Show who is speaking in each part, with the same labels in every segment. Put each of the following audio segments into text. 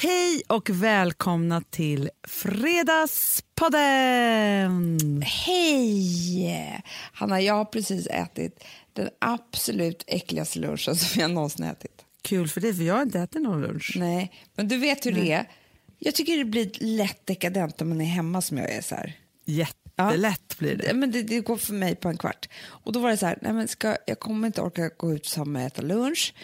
Speaker 1: Hej och välkomna till Fredagspodden!
Speaker 2: Hej! Hanna, jag har precis ätit den absolut äckligaste lunchen som jag någonsin ätit.
Speaker 1: Kul för dig, för jag har inte ätit någon lunch.
Speaker 2: Nej, men du vet hur det är. Jag tycker det blir lätt dekadent om man är hemma som jag är. så här.
Speaker 1: Jättelätt blir det.
Speaker 2: Men det, det går för mig på en kvart. Och då var det så här, nej men ska, jag kommer inte orka gå ut samma och äta lunch.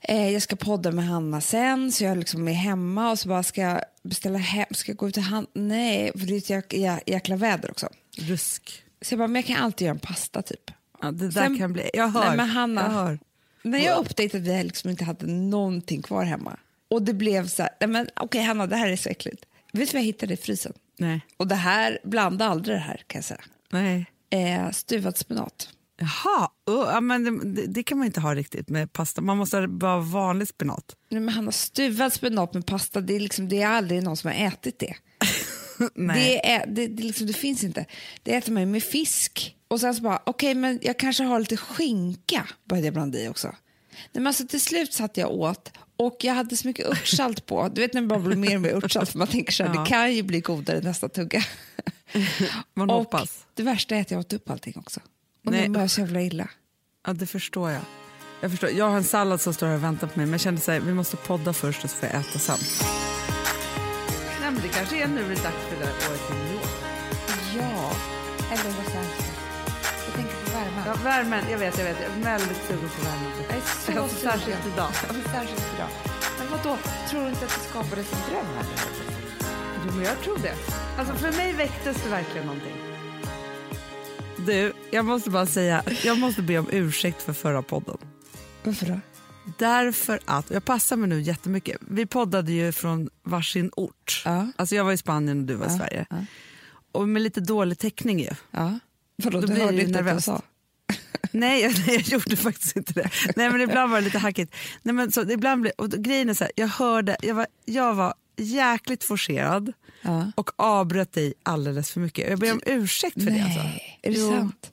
Speaker 2: Eh, jag ska podda med Hanna sen, så jag liksom är hemma och så bara ska jag beställa hem, ska jag gå ut till Hanna? Nej, för det är ett jäk, jä, jäkla väder också.
Speaker 1: Rusk.
Speaker 2: Så jag bara, men jag kan alltid göra en pasta typ.
Speaker 1: Ja, det där
Speaker 2: Sen-
Speaker 1: kan bli... Jag hör.
Speaker 2: Nej, men Hanna,
Speaker 1: Jag hör.
Speaker 2: När jag upptäckte att vi liksom inte hade någonting kvar hemma och det blev så här, nej men okej Hanna, det här är så äckligt. Vet du vad jag hittade i frysen?
Speaker 1: Nej.
Speaker 2: Och det här, blanda aldrig det här kan jag säga.
Speaker 1: Nej.
Speaker 2: Eh, stuvad spenat.
Speaker 1: Jaha, ja, men det, det, kan man inte ha riktigt med pasta. Man måste ha vanlig spenat.
Speaker 2: Nej, men Hanna, stuvad spenat med pasta, det är, liksom, det är aldrig någon som har ätit det. Det, är, det, det, liksom, det finns inte. Det äter man ju med fisk. Och sen så bara, okej men jag kanske har lite skinka, började jag blanda i också. Nej, men alltså, till slut satt jag åt och jag hade så mycket örtsalt på. Du vet när det bara blir mer och mer örtsalt för man tänker så här,
Speaker 1: Ja.
Speaker 2: det kan ju bli godare nästa tugga.
Speaker 1: Man
Speaker 2: och
Speaker 1: hoppas.
Speaker 2: det värsta är att jag åt upp allting också. Och
Speaker 1: Nej.
Speaker 2: nu mår jag så jävla illa.
Speaker 1: Ja, det förstår jag. Jag, förstår. jag har en sallad som står här och väntar på mig, men jag kände så här, vi måste podda först och så får jag äta sen. Nej, men det kanske är nu det är dags för det där året i New York.
Speaker 2: Ja, eller Los Angeles. Jag tänker på värmen.
Speaker 1: Ja, värmen, jag vet, jag vet. Jag är väldigt sugen på värmen.
Speaker 2: Jag är så sugen.
Speaker 1: särskilt idag.
Speaker 2: Ja, men särskilt idag. Men vadå, tror du inte att det skapades en dröm här?
Speaker 1: Jo, men jag tror det. Alltså, för mig väcktes det verkligen någonting. Du, jag måste bara säga, jag måste be om ursäkt för förra podden.
Speaker 2: Varför då?
Speaker 1: Därför att, jag passar mig nu jättemycket. Vi poddade ju från varsin ort.
Speaker 2: Ja.
Speaker 1: Alltså jag var i Spanien och du var i
Speaker 2: Ja,
Speaker 1: Sverige.
Speaker 2: ja.
Speaker 1: Och med lite dålig täckning ju.
Speaker 2: Ja. Vadå,
Speaker 1: Då
Speaker 2: du hörde inte att jag sa?
Speaker 1: Nej, jag, nej, jag gjorde faktiskt inte det. Nej, men ibland var det lite hackigt. Nej, men så, ibland blev, och grejen är så här, jag hörde, jag var, jag var jäkligt forcerad
Speaker 2: Ja.
Speaker 1: och avbröt dig alldeles för mycket. Jag ber om ursäkt för det.
Speaker 2: Nej,
Speaker 1: Alltså.
Speaker 2: är det
Speaker 1: Jo.
Speaker 2: sant?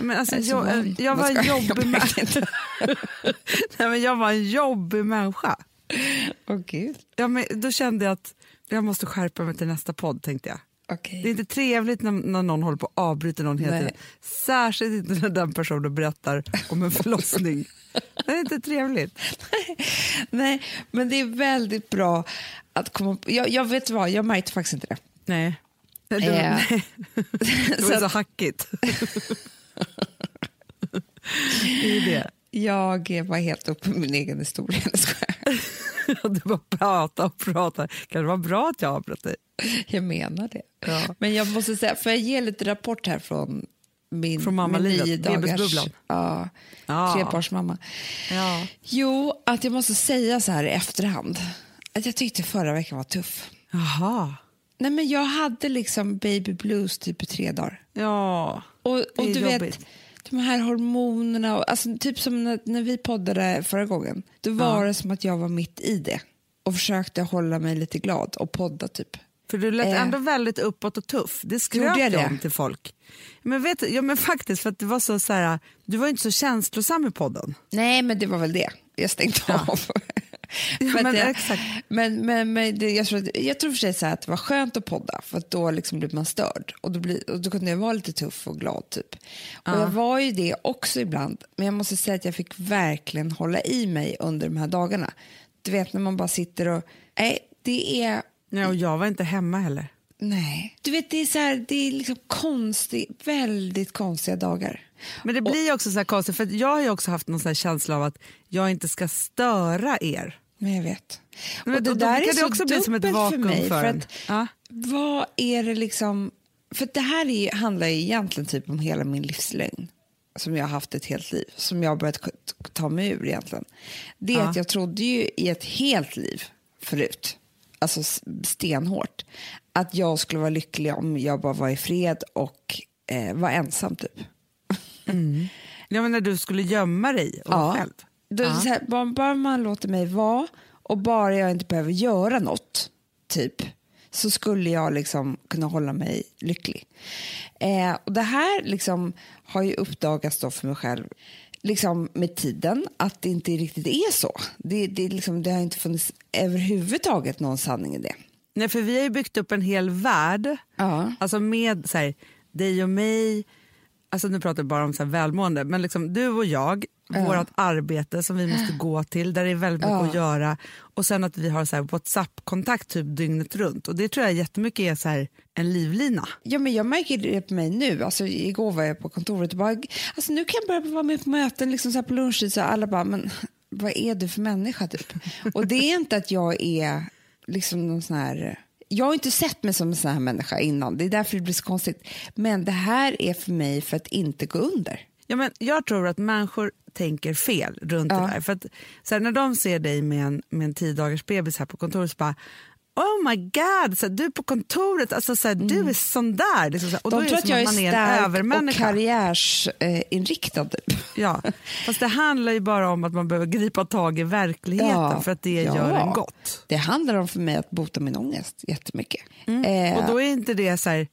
Speaker 1: Men alltså,
Speaker 2: Jag
Speaker 1: jag, jag, var en jobbig människa. Nej, men jag var en jobbig människa.
Speaker 2: Gud.
Speaker 1: Ja, men då kände jag att jag måste skärpa mig till nästa podd. tänkte jag.
Speaker 2: Okej.
Speaker 1: Det är inte trevligt när, när någon håller på att avbryta någon hela tiden. Särskilt inte när den personen berättar om en förlossning. det är inte trevligt.
Speaker 2: Nej, men det är väldigt bra att komma på. Jag, jag vet vad, jag märkte faktiskt inte det.
Speaker 1: Nej. Nej, Du,
Speaker 2: Eh,
Speaker 1: nej. det var
Speaker 2: så
Speaker 1: hackigt. det är det.
Speaker 2: Jag var helt uppe med min egen historia.
Speaker 1: Du bara pratar och pratar. Kan det vara bra att jag avbröt dig?
Speaker 2: Jag menar det.
Speaker 1: Ja.
Speaker 2: Men jag måste säga, får jag ge lite rapport här från min,
Speaker 1: Från mammalivet,
Speaker 2: min nio dagars ja,
Speaker 1: Ja.
Speaker 2: trebarnsmamma.
Speaker 1: Ja.
Speaker 2: Jo, att jag måste säga så här i efterhand att jag tyckte förra veckan var tuff.
Speaker 1: Jaha.
Speaker 2: Nej, men jag hade liksom baby blues typ i tre dagar.
Speaker 1: Ja.
Speaker 2: Och, och du
Speaker 1: jobbigt.
Speaker 2: vet, de här hormonerna, och, alltså, typ som när, när vi poddade förra gången. Då var
Speaker 1: Ja.
Speaker 2: det som att jag var mitt i det och försökte hålla mig lite glad och podda typ.
Speaker 1: För du lät
Speaker 2: Eh.
Speaker 1: ändå väldigt uppåt och tuff. Det skröt
Speaker 2: jag det?
Speaker 1: om till folk. Men vet ja men faktiskt för att det var så, så här, du var inte så känslosam i podden.
Speaker 2: Nej, men det var väl det. Jag stängde
Speaker 1: Ja.
Speaker 2: av.
Speaker 1: Men
Speaker 2: jag,
Speaker 1: exakt.
Speaker 2: Men, men, men det, jag, tror, att- jag tror för sig så att det var skönt att podda för att då liksom blev man störd och då, blir, och då kunde jag vara lite tuff och glad. typ. Och
Speaker 1: Ja.
Speaker 2: Jag var ju det också ibland, men jag måste säga att jag fick verkligen hålla i mig under de här dagarna. Du vet när man bara sitter och... Nej, det är...
Speaker 1: Ja, och jag var inte hemma heller.
Speaker 2: Nej. Du vet, det är, så här, det är liksom konstigt, väldigt konstiga dagar.
Speaker 1: Men det blir också så här konstigt, för jag har också haft någon känsla av att jag inte ska störa er.
Speaker 2: Men jag vet.
Speaker 1: Men
Speaker 2: och det
Speaker 1: då- då
Speaker 2: där är
Speaker 1: det
Speaker 2: så
Speaker 1: också bli som ett vakuum
Speaker 2: för mig.
Speaker 1: för
Speaker 2: för att,
Speaker 1: Ja.
Speaker 2: Vad är det liksom... För det här är, handlar ju egentligen typ om hela min livslögn som jag har haft ett helt liv, som jag har börjat ta mig ur egentligen. Det är
Speaker 1: Ja.
Speaker 2: att jag trodde ju i ett helt liv förut, alltså stenhårt, att jag skulle vara lycklig om jag bara var i fred och eh, var ensam typ.
Speaker 1: Ja, men när du skulle gömma dig och vara själv.
Speaker 2: Då,
Speaker 1: Ja.
Speaker 2: så här, bara, bara man låter mig vara och bara jag inte behöver göra något, typ, så skulle jag liksom kunna hålla mig lycklig. Eh, och Det här liksom har ju uppdagats då för mig själv liksom med tiden att det inte riktigt är så. Det, det, liksom, det har inte funnits överhuvudtaget någon sanning i det.
Speaker 1: Nej, för vi har ju byggt upp en hel värld,
Speaker 2: Ja.
Speaker 1: alltså med så här, dig och mig, alltså nu pratar vi bara om så här välmående, men liksom du och jag, vårt arbete som vi måste gå till, där det är väldigt mycket
Speaker 2: Ja.
Speaker 1: att göra och sen att vi har så Whatsapp-kontakt typ dygnet runt och det tror jag jättemycket är så här en livlina.
Speaker 2: Ja, men jag märker det på mig nu. Alltså, igår var jag på kontoret och bara, alltså, nu kan jag börja vara med på möten liksom så på lunchtid. Så alla bara, men vad är du för människa typ? och det är inte att jag är liksom någon sån här... Jag har inte sett mig som en sån här människa innan. Det är därför det blir så konstigt. Men det här är för mig för att inte gå under.
Speaker 1: Ja, men jag tror att människor tänker fel runt
Speaker 2: Ja.
Speaker 1: det där. För att, så här, när de ser dig med en, med en tio dagars bebis här på kontoret så bara Oh my god, så här, du är på kontoret, alltså, så här, du är sån där. Liksom, så och
Speaker 2: Mm. De
Speaker 1: då är
Speaker 2: tror
Speaker 1: det
Speaker 2: att jag är
Speaker 1: man är
Speaker 2: stark och karriärsinriktad. Typ.
Speaker 1: Ja. Fast det handlar ju bara om att man behöver gripa tag i verkligheten
Speaker 2: Ja.
Speaker 1: för att det
Speaker 2: Ja.
Speaker 1: gör en gott.
Speaker 2: Det handlar om för mig att bota min ångest jättemycket.
Speaker 1: Mm.
Speaker 2: Eh,
Speaker 1: Och då är inte det så här,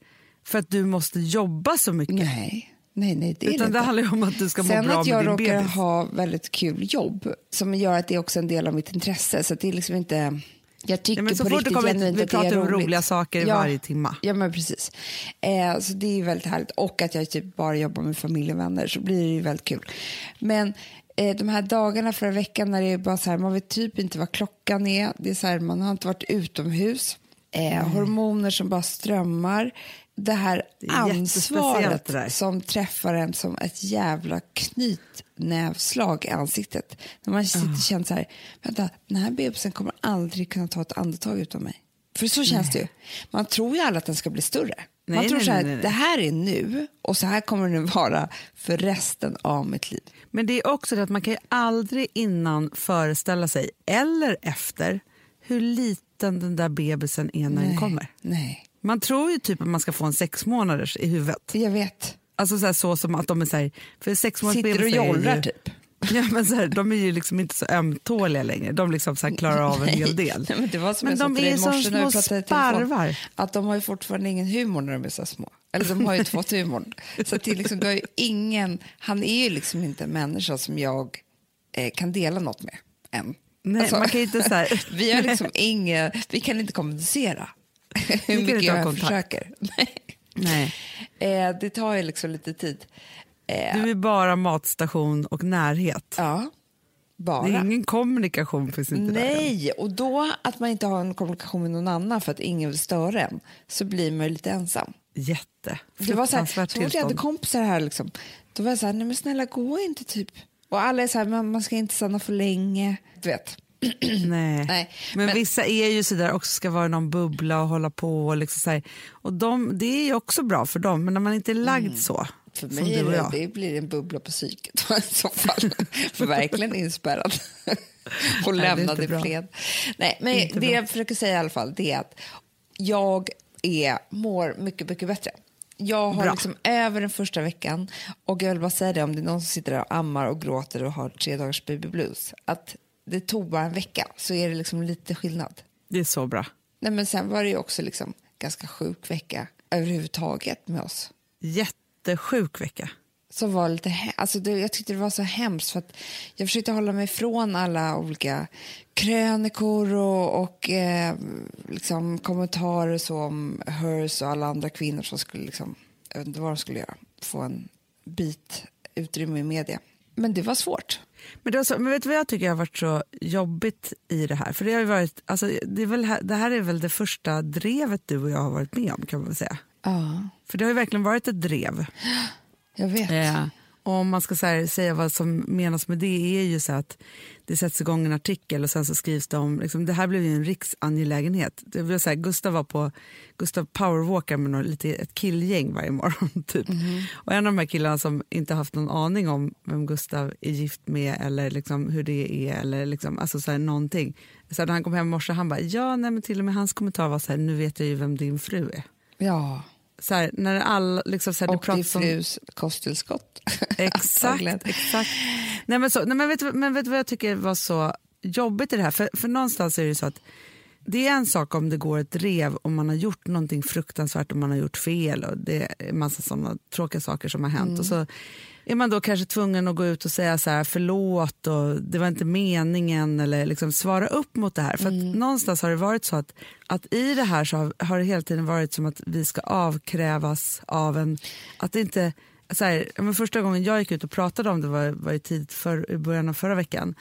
Speaker 1: för att du måste jobba så mycket.
Speaker 2: nej, nej, nej, det är
Speaker 1: utan det handlar om att du ska må
Speaker 2: Sen
Speaker 1: bra
Speaker 2: att jag råkar
Speaker 1: bebis.
Speaker 2: ha väldigt kul jobb som gör att det är också en del av mitt intresse. Så det är liksom inte... Jag tycker
Speaker 1: Ja, så
Speaker 2: på
Speaker 1: fort
Speaker 2: riktigt
Speaker 1: kommer,
Speaker 2: genuint
Speaker 1: vi
Speaker 2: att det är
Speaker 1: pratar om
Speaker 2: roligt.
Speaker 1: roliga saker
Speaker 2: Ja.
Speaker 1: varje timma.
Speaker 2: Ja, men precis. Eh, så det är väldigt härligt. Och att jag typ bara jobbar med familj och vänner så blir det ju väldigt kul. Men eh, de här dagarna förra veckan när det är bara så här, man vet typ inte vad klockan är. Det är så här, man har inte varit utomhus. Eh, hormoner som bara strömmar. Det här
Speaker 1: Det
Speaker 2: ansvaret
Speaker 1: det
Speaker 2: som träffar en som ett jävla knytnävslag i ansiktet. När man sitter och känner så här, vänta, den här bebisen kommer aldrig kunna ta ett andetag utan mig. För så känns det ju. Man tror ju alla att den ska bli större. man
Speaker 1: Nej,
Speaker 2: tror
Speaker 1: nej,
Speaker 2: så här,
Speaker 1: nej, nej, nej.
Speaker 2: det här är nu och så här kommer det vara för resten av mitt liv.
Speaker 1: Men det är också det att man kan ju aldrig innan föreställa sig, eller efter, hur liten den där bebisen är när den kommer.
Speaker 2: Nej,
Speaker 1: Man tror ju typ att man ska få en sex månaders i huvudet.
Speaker 2: jag vet.
Speaker 1: Alltså så, här, så som att de är så här, för sex månaders
Speaker 2: Sitter och jollrar
Speaker 1: ju,
Speaker 2: typ.
Speaker 1: Ja, men så här, de är ju liksom inte så ömtåliga längre. De liksom så klarar av en hel del.
Speaker 2: Nej, men det var som
Speaker 1: Men
Speaker 2: jag
Speaker 1: de är
Speaker 2: i
Speaker 1: som små sparvar.
Speaker 2: Att de har ju fortfarande ingen humor när de är så små. Eller de har ju fått humorn. Så det är liksom, du har ju ingen, han är ju liksom inte en människa som jag eh, kan dela något med än.
Speaker 1: Nej, man kan ju inte så här,
Speaker 2: vi har liksom inga, vi kan inte kommunicera hur mycket jag
Speaker 1: kontakt.
Speaker 2: försöker. Nej.
Speaker 1: Nej.
Speaker 2: Eh, det tar ju liksom lite tid. Eh,
Speaker 1: Du är bara matstation och närhet.
Speaker 2: ja, bara.
Speaker 1: Det är ingen kommunikation finns inte där.
Speaker 2: Nej, och då att man inte har en kommunikation med någon annan för att ingen vill störa en så blir man ju lite ensam.
Speaker 1: Jätte.
Speaker 2: Det var så här, så fort jag hade kompisar här liksom, då var jag så här, nej men snälla gå inte typ. Och alla är så här, man, man ska inte stanna för länge. Du vet.
Speaker 1: Nej.
Speaker 2: Nej,
Speaker 1: Men,
Speaker 2: men-
Speaker 1: vissa är ju sådär också ska vara i någon bubbla och hålla på. Och liksom så här. Och de, det är ju också bra för dem, men när man inte är lagd så,
Speaker 2: Mm. För
Speaker 1: som
Speaker 2: mig är det, det blir en bubbla på psyket i så fall. Verkligen inspärrad. och
Speaker 1: det
Speaker 2: lämnad i fred. Nej, men det
Speaker 1: bra.
Speaker 2: jag försöker säga i alla fall det är att jag är, mår mycket, mycket bättre. Jag har
Speaker 1: Bra.
Speaker 2: liksom över den första veckan och jag vill bara säga det om det är någon som sitter där och ammar och gråter och har tre dagars baby blues att det tog bara en vecka så är det liksom lite skillnad.
Speaker 1: Det är så bra.
Speaker 2: Nej, men sen var det ju också liksom ganska sjuk vecka överhuvudtaget med oss.
Speaker 1: Jättesjuk vecka.
Speaker 2: som var lite alltså det, Jag tyckte det var så hemskt för att jag försökte hålla mig ifrån alla olika krönikor och, och eh, liksom kommentarer så om Hers och alla andra kvinnor som skulle liksom, jag vet inte vad de skulle göra, få en bit utrymme i media. Men det var svårt.
Speaker 1: Men, det, så, men vet du vad jag tycker har varit så jobbigt i det här? För det, har ju varit, alltså, det, är väl, här- det här är väl det första drevet du och jag har varit med om kan man väl säga.
Speaker 2: Ja,
Speaker 1: För det har ju verkligen varit ett drev.
Speaker 2: jag vet.
Speaker 1: Och om man ska här, säga vad som menas med det är ju så att det sätts igång en artikel och sen så skrivs det om, liksom, det här blev ju en riksangelägenhet. Det blev så här, Gustav var på, Gustav powerwalkar med något, lite, ett killgäng varje morgon. Typ. Och en av de här killarna som inte haft någon aning om vem Gustav är gift med eller liksom hur det är eller liksom, alltså så här, någonting. Så när han kom hem i morse han bara, ja nej, men till och med hans kommentar var så här, nu vet jag ju vem din fru är.
Speaker 2: Ja,
Speaker 1: Så här, när alla, liksom, så här,
Speaker 2: och din
Speaker 1: pratas om-
Speaker 2: frus kosttillskott.
Speaker 1: Exakt. Exakt. Nej, men så, nej, men vet, men vet du vad jag tycker var så jobbigt i det här? För, för någonstans är det så att det är en sak om det går ett rev om man har gjort någonting fruktansvärt och man har gjort fel och det är en massa sådana tråkiga saker som har hänt. Och så är man då kanske tvungen att gå ut och säga så här, förlåt och det var inte meningen eller liksom svara upp mot det här. För
Speaker 2: Mm.
Speaker 1: någonstans har det varit så att, att i det här så har, har det hela tiden varit som att vi ska avkrävas av en, att det inte så här, men första gången jag gick ut och pratade om det var, var i, tid för, i början av förra veckan.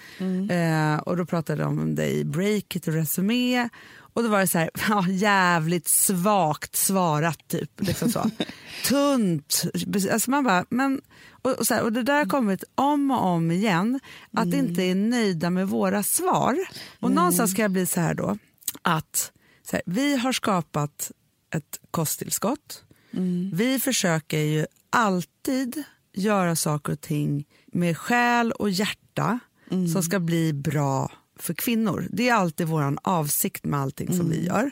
Speaker 1: Eh, och då pratade jag om det i Breakit och Resumé. Och då var det så här, ja, jävligt svagt svarat typ. Liksom så. Tunt. Alltså man bara, men, och, och, så här, och det där har kommit om och om igen. Att inte är nöjda med våra svar. Och någonstans ska jag bli så här då. Att så här, vi har skapat ett kosttillskott. Vi försöker ju alltid göra saker och ting med själ och hjärta som ska bli bra för kvinnor. Det är alltid vår avsikt med allting som vi gör.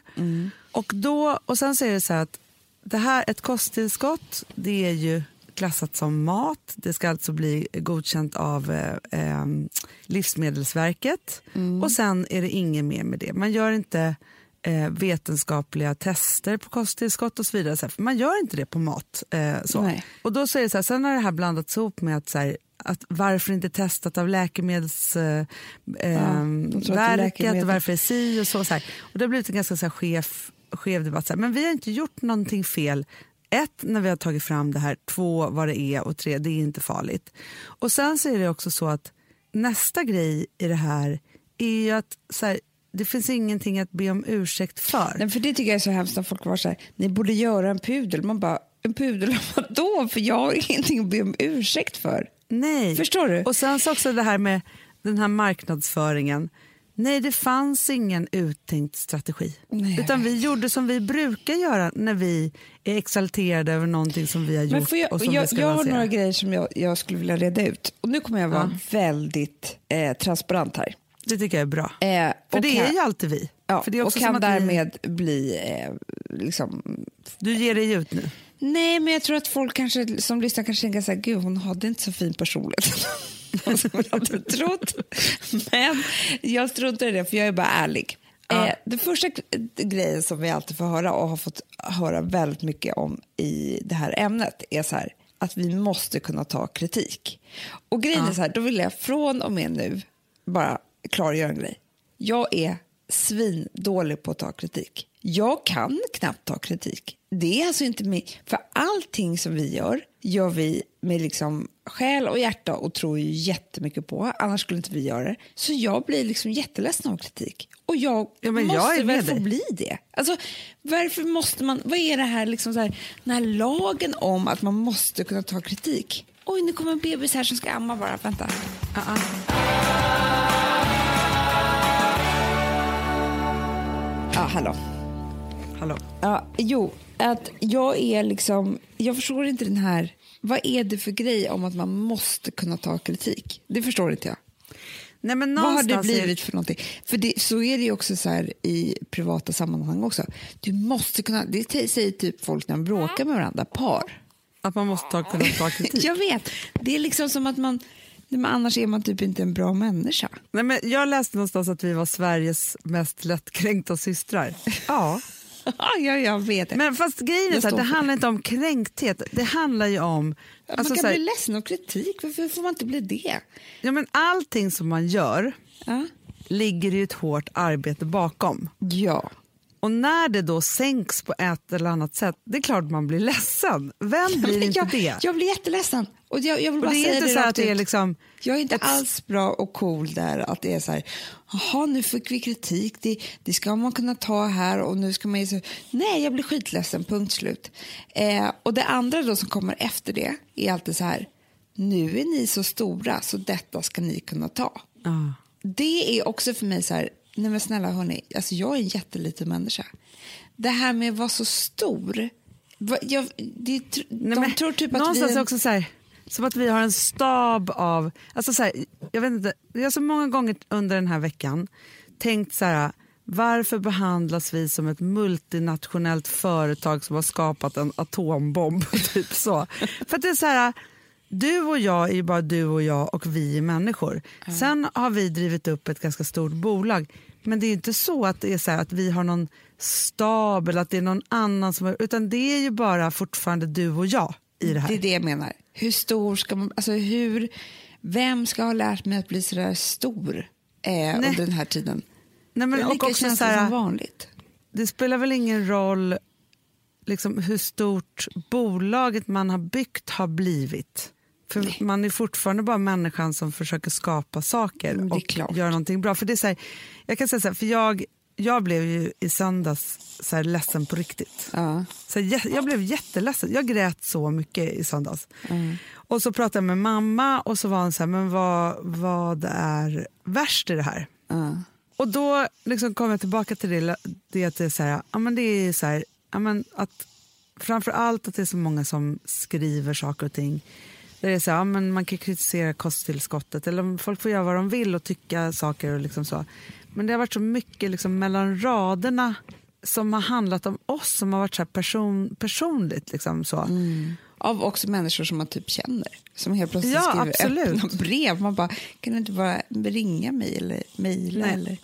Speaker 1: Och, då, och sen så är det så här att det här, ett kosttillskott det är ju klassat som mat. Det ska alltså bli godkänt av eh, Livsmedelsverket. Och sen är det inget mer med det. Man gör inte eh, vetenskapliga tester på kosttillskott och så vidare. Så här, man gör inte det på mat. Eh, så.
Speaker 2: Nej.
Speaker 1: Och då säger så här, sen har det här blandats ihop med att, så här, att varför inte testat av läkemedelsverket eh,
Speaker 2: är
Speaker 1: verket
Speaker 2: läkemedel.
Speaker 1: varför är si och så. så här. Och det har blivit en ganska så här, skev, skev debatt. Så här. Men vi har inte gjort någonting fel. Ett, när vi har tagit fram det här. Två, vad det är. Och tre, det är inte farligt. Och sen så är det också så att nästa grej i det här är ju att så här, det finns ingenting att be om ursäkt för.
Speaker 2: Nej, för det tycker jag är så hemskt när folk var så här, ni borde göra en pudel. Man bara, en pudel av vadå? För jag har ingenting att be om ursäkt för.
Speaker 1: Nej.
Speaker 2: Förstår du?
Speaker 1: Och sen så också det här med den här marknadsföringen. Nej, det fanns ingen uttänkt strategi.
Speaker 2: Nej,
Speaker 1: Utan vi gjorde som vi brukar göra när vi är exalterade över någonting som vi har
Speaker 2: Men
Speaker 1: gjort
Speaker 2: får jag,
Speaker 1: och som
Speaker 2: jag,
Speaker 1: vi ska
Speaker 2: jag har några grejer som jag, jag skulle vilja reda ut. Och nu kommer jag vara väldigt eh, transparent här.
Speaker 1: Det tycker jag är bra.
Speaker 2: Eh,
Speaker 1: För
Speaker 2: och
Speaker 1: det
Speaker 2: kan-
Speaker 1: är ju alltid vi.
Speaker 2: Ja,
Speaker 1: För det är
Speaker 2: och
Speaker 1: också
Speaker 2: kan
Speaker 1: som att vi,
Speaker 2: därmed bli liksom, liksom
Speaker 1: du ger dig ut nu.
Speaker 2: Nej, men jag tror att folk kanske, som lyssnar kanske tänker så här, gud hon hade inte så fin personlighet. som jag hade trott. Men jag struntar i det, för jag är bara ärlig.
Speaker 1: Ja.
Speaker 2: Eh, det första grejen som vi alltid får höra och har fått höra väldigt mycket om i det här ämnet är så här, att vi måste kunna ta kritik. Och grejen är så här, då vill jag från och med nu bara klargöra en grej. Jag är svindålig på att ta kritik. Jag kan knappt ta kritik. Det är alltså inte mig. För allting som vi gör, gör vi med liksom själ och hjärta och tror ju jättemycket på. Annars skulle inte vi göra det. Så jag blir liksom jätteledsen av kritik. Och jag
Speaker 1: Ja,
Speaker 2: måste
Speaker 1: jag
Speaker 2: väl få bli det. Alltså, varför måste man... Vad är det här, liksom så här, den här lagen om att man måste kunna ta kritik? Oj, nu kommer en bebis här som ska amma bara. Vänta. Ja, hallå.
Speaker 1: Hallå.
Speaker 2: Ja, jo, att jag är liksom... Jag förstår inte den här... Vad är det för grej om att man måste kunna ta kritik? Det förstår inte jag.
Speaker 1: Nej, men
Speaker 2: Vad har det blivit för någonting? För det, så är det ju också så här i privata sammanhang också. Du måste kunna... Det säger typ folk när de bråkar med varandra, par.
Speaker 1: Att man måste ta, kunna ta kritik.
Speaker 2: Jag vet. Det är liksom som att man... Men annars är man typ inte en bra människa.
Speaker 1: Nej, men jag läste någonstans att vi var Sveriges mest lättkränkta systrar. Ja.
Speaker 2: ja, jag vet. det.
Speaker 1: Men fast grejen är så
Speaker 2: står
Speaker 1: det handlar inte om kränkthet. Det handlar ju om...
Speaker 2: man
Speaker 1: Alltså,
Speaker 2: kan
Speaker 1: så här,
Speaker 2: bli ledsen av kritik. Varför får man inte bli det?
Speaker 1: ja, men allting som man gör
Speaker 2: Ja.
Speaker 1: ligger ju ett hårt arbete bakom.
Speaker 2: ja.
Speaker 1: Och när det då sänks på ett eller annat sätt, det är klart man blir ledsen. Vem blir inte
Speaker 2: jag,
Speaker 1: det?
Speaker 2: Jag blir jätteledsen. Och jag, jag vill
Speaker 1: och
Speaker 2: bara
Speaker 1: det är
Speaker 2: säga
Speaker 1: inte
Speaker 2: det
Speaker 1: så att det är liksom...
Speaker 2: Jag är inte
Speaker 1: ett-
Speaker 2: alls bra och cool där att det är så här, jaha nu fick vi kritik, det, det ska man kunna ta här och nu ska man ju. Nej, jag blir skitledsen, punkt slut. Eh, och det andra då som kommer efter det är alltid så här, nu är ni så stora så detta ska ni kunna ta.
Speaker 1: Ja.
Speaker 2: Det är också för mig så här, nej men snälla hörni, alltså jag är en jätteliten människa. Det här med att vara så stor, jag, det, tr-
Speaker 1: Nej,
Speaker 2: de
Speaker 1: men
Speaker 2: tror typ att vi
Speaker 1: någonstans
Speaker 2: är en-
Speaker 1: också så här, som att vi har en stab av... Alltså så här, jag, vet inte, jag har så många gånger under den här veckan tänkt så här, varför behandlas vi som ett multinationellt företag som har skapat en atombomb? typ så. För att det är så här, du och jag är ju bara du och jag och vi är människor. Sen har vi drivit upp ett ganska stort bolag. Men det är inte så att det är så att vi har någon stab eller att det är någon annan som har, utan det är ju bara fortfarande du och jag i det här.
Speaker 2: Det är det jag menar. Hur stor ska man... Alltså hur, vem ska ha lärt mig att bli så där stor eh, under den här tiden?
Speaker 1: Nej, men, och också så här,
Speaker 2: som vanligt.
Speaker 1: det spelar väl ingen roll liksom, hur stort bolaget man har byggt har blivit. För
Speaker 2: Nej.
Speaker 1: man är fortfarande bara människan som försöker skapa saker
Speaker 2: Mm,
Speaker 1: och
Speaker 2: klart.
Speaker 1: göra någonting bra. För det är här, jag kan säga så här, för jag, jag blev ju i söndags så här ledsen på riktigt.
Speaker 2: Ja.
Speaker 1: Så jag, blev jätteledsen. Jag grät så mycket i söndags.
Speaker 2: Mm.
Speaker 1: Och så pratade jag med mamma och så var hon så här, men vad, vad är värst i det här?
Speaker 2: Ja.
Speaker 1: Och då liksom kom jag tillbaka till det, det att det är så här, ja, men det är så här, ja, men att framför allt att det är så många som skriver saker och ting. Där det är så här, ja, men man kan kritisera kosttillskottet eller folk får göra vad de vill och tycka saker och liksom så. Men det har varit så mycket liksom mellan raderna som har handlat om oss som har varit så här person, personligt. Liksom så.
Speaker 2: Av också människor som man typ känner. Som helt plötsligt
Speaker 1: Ja,
Speaker 2: skriver
Speaker 1: absolut.
Speaker 2: öppna brev. Man bara, kan du inte bara ringa mig eller mejla? Eller?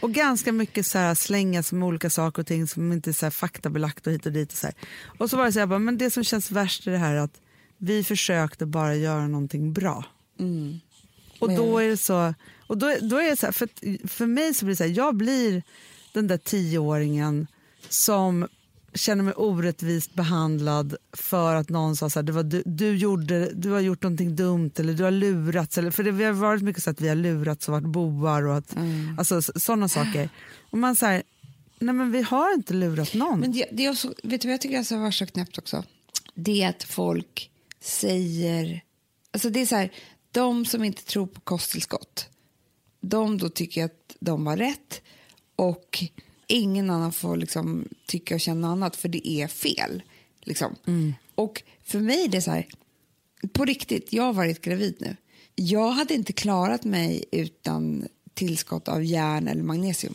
Speaker 1: Och ganska mycket så här slängas med olika saker och ting som inte är så här faktabelagt och hit och dit. Och så, här. och så var det så här, bara, men det som känns värst är det här att vi försökte bara göra någonting bra. Och då är det så, och då, då är så här, för, för mig så blir det så här, jag blir den där tioåringen som känner mig orättvist behandlad för att någon sa så här, det var du, du, gjorde, du har gjort någonting dumt eller du har lurats. Eller, för det vi har varit mycket så att vi har lurats och varit bovar och att, alltså, sådana saker. Och man säger, nej men vi har inte lurat någon.
Speaker 2: Men det, det är också, vet du vad jag tycker är var så knäppt också? Det är att folk säger... Alltså det är så här, de som inte tror på kosttillskott, de då tycker att de har rätt och ingen annan får liksom tycka och känna annat för det är fel. Liksom. Och för mig är det så här, på riktigt, jag har varit gravid nu. Jag hade inte klarat mig utan tillskott av järn eller magnesium.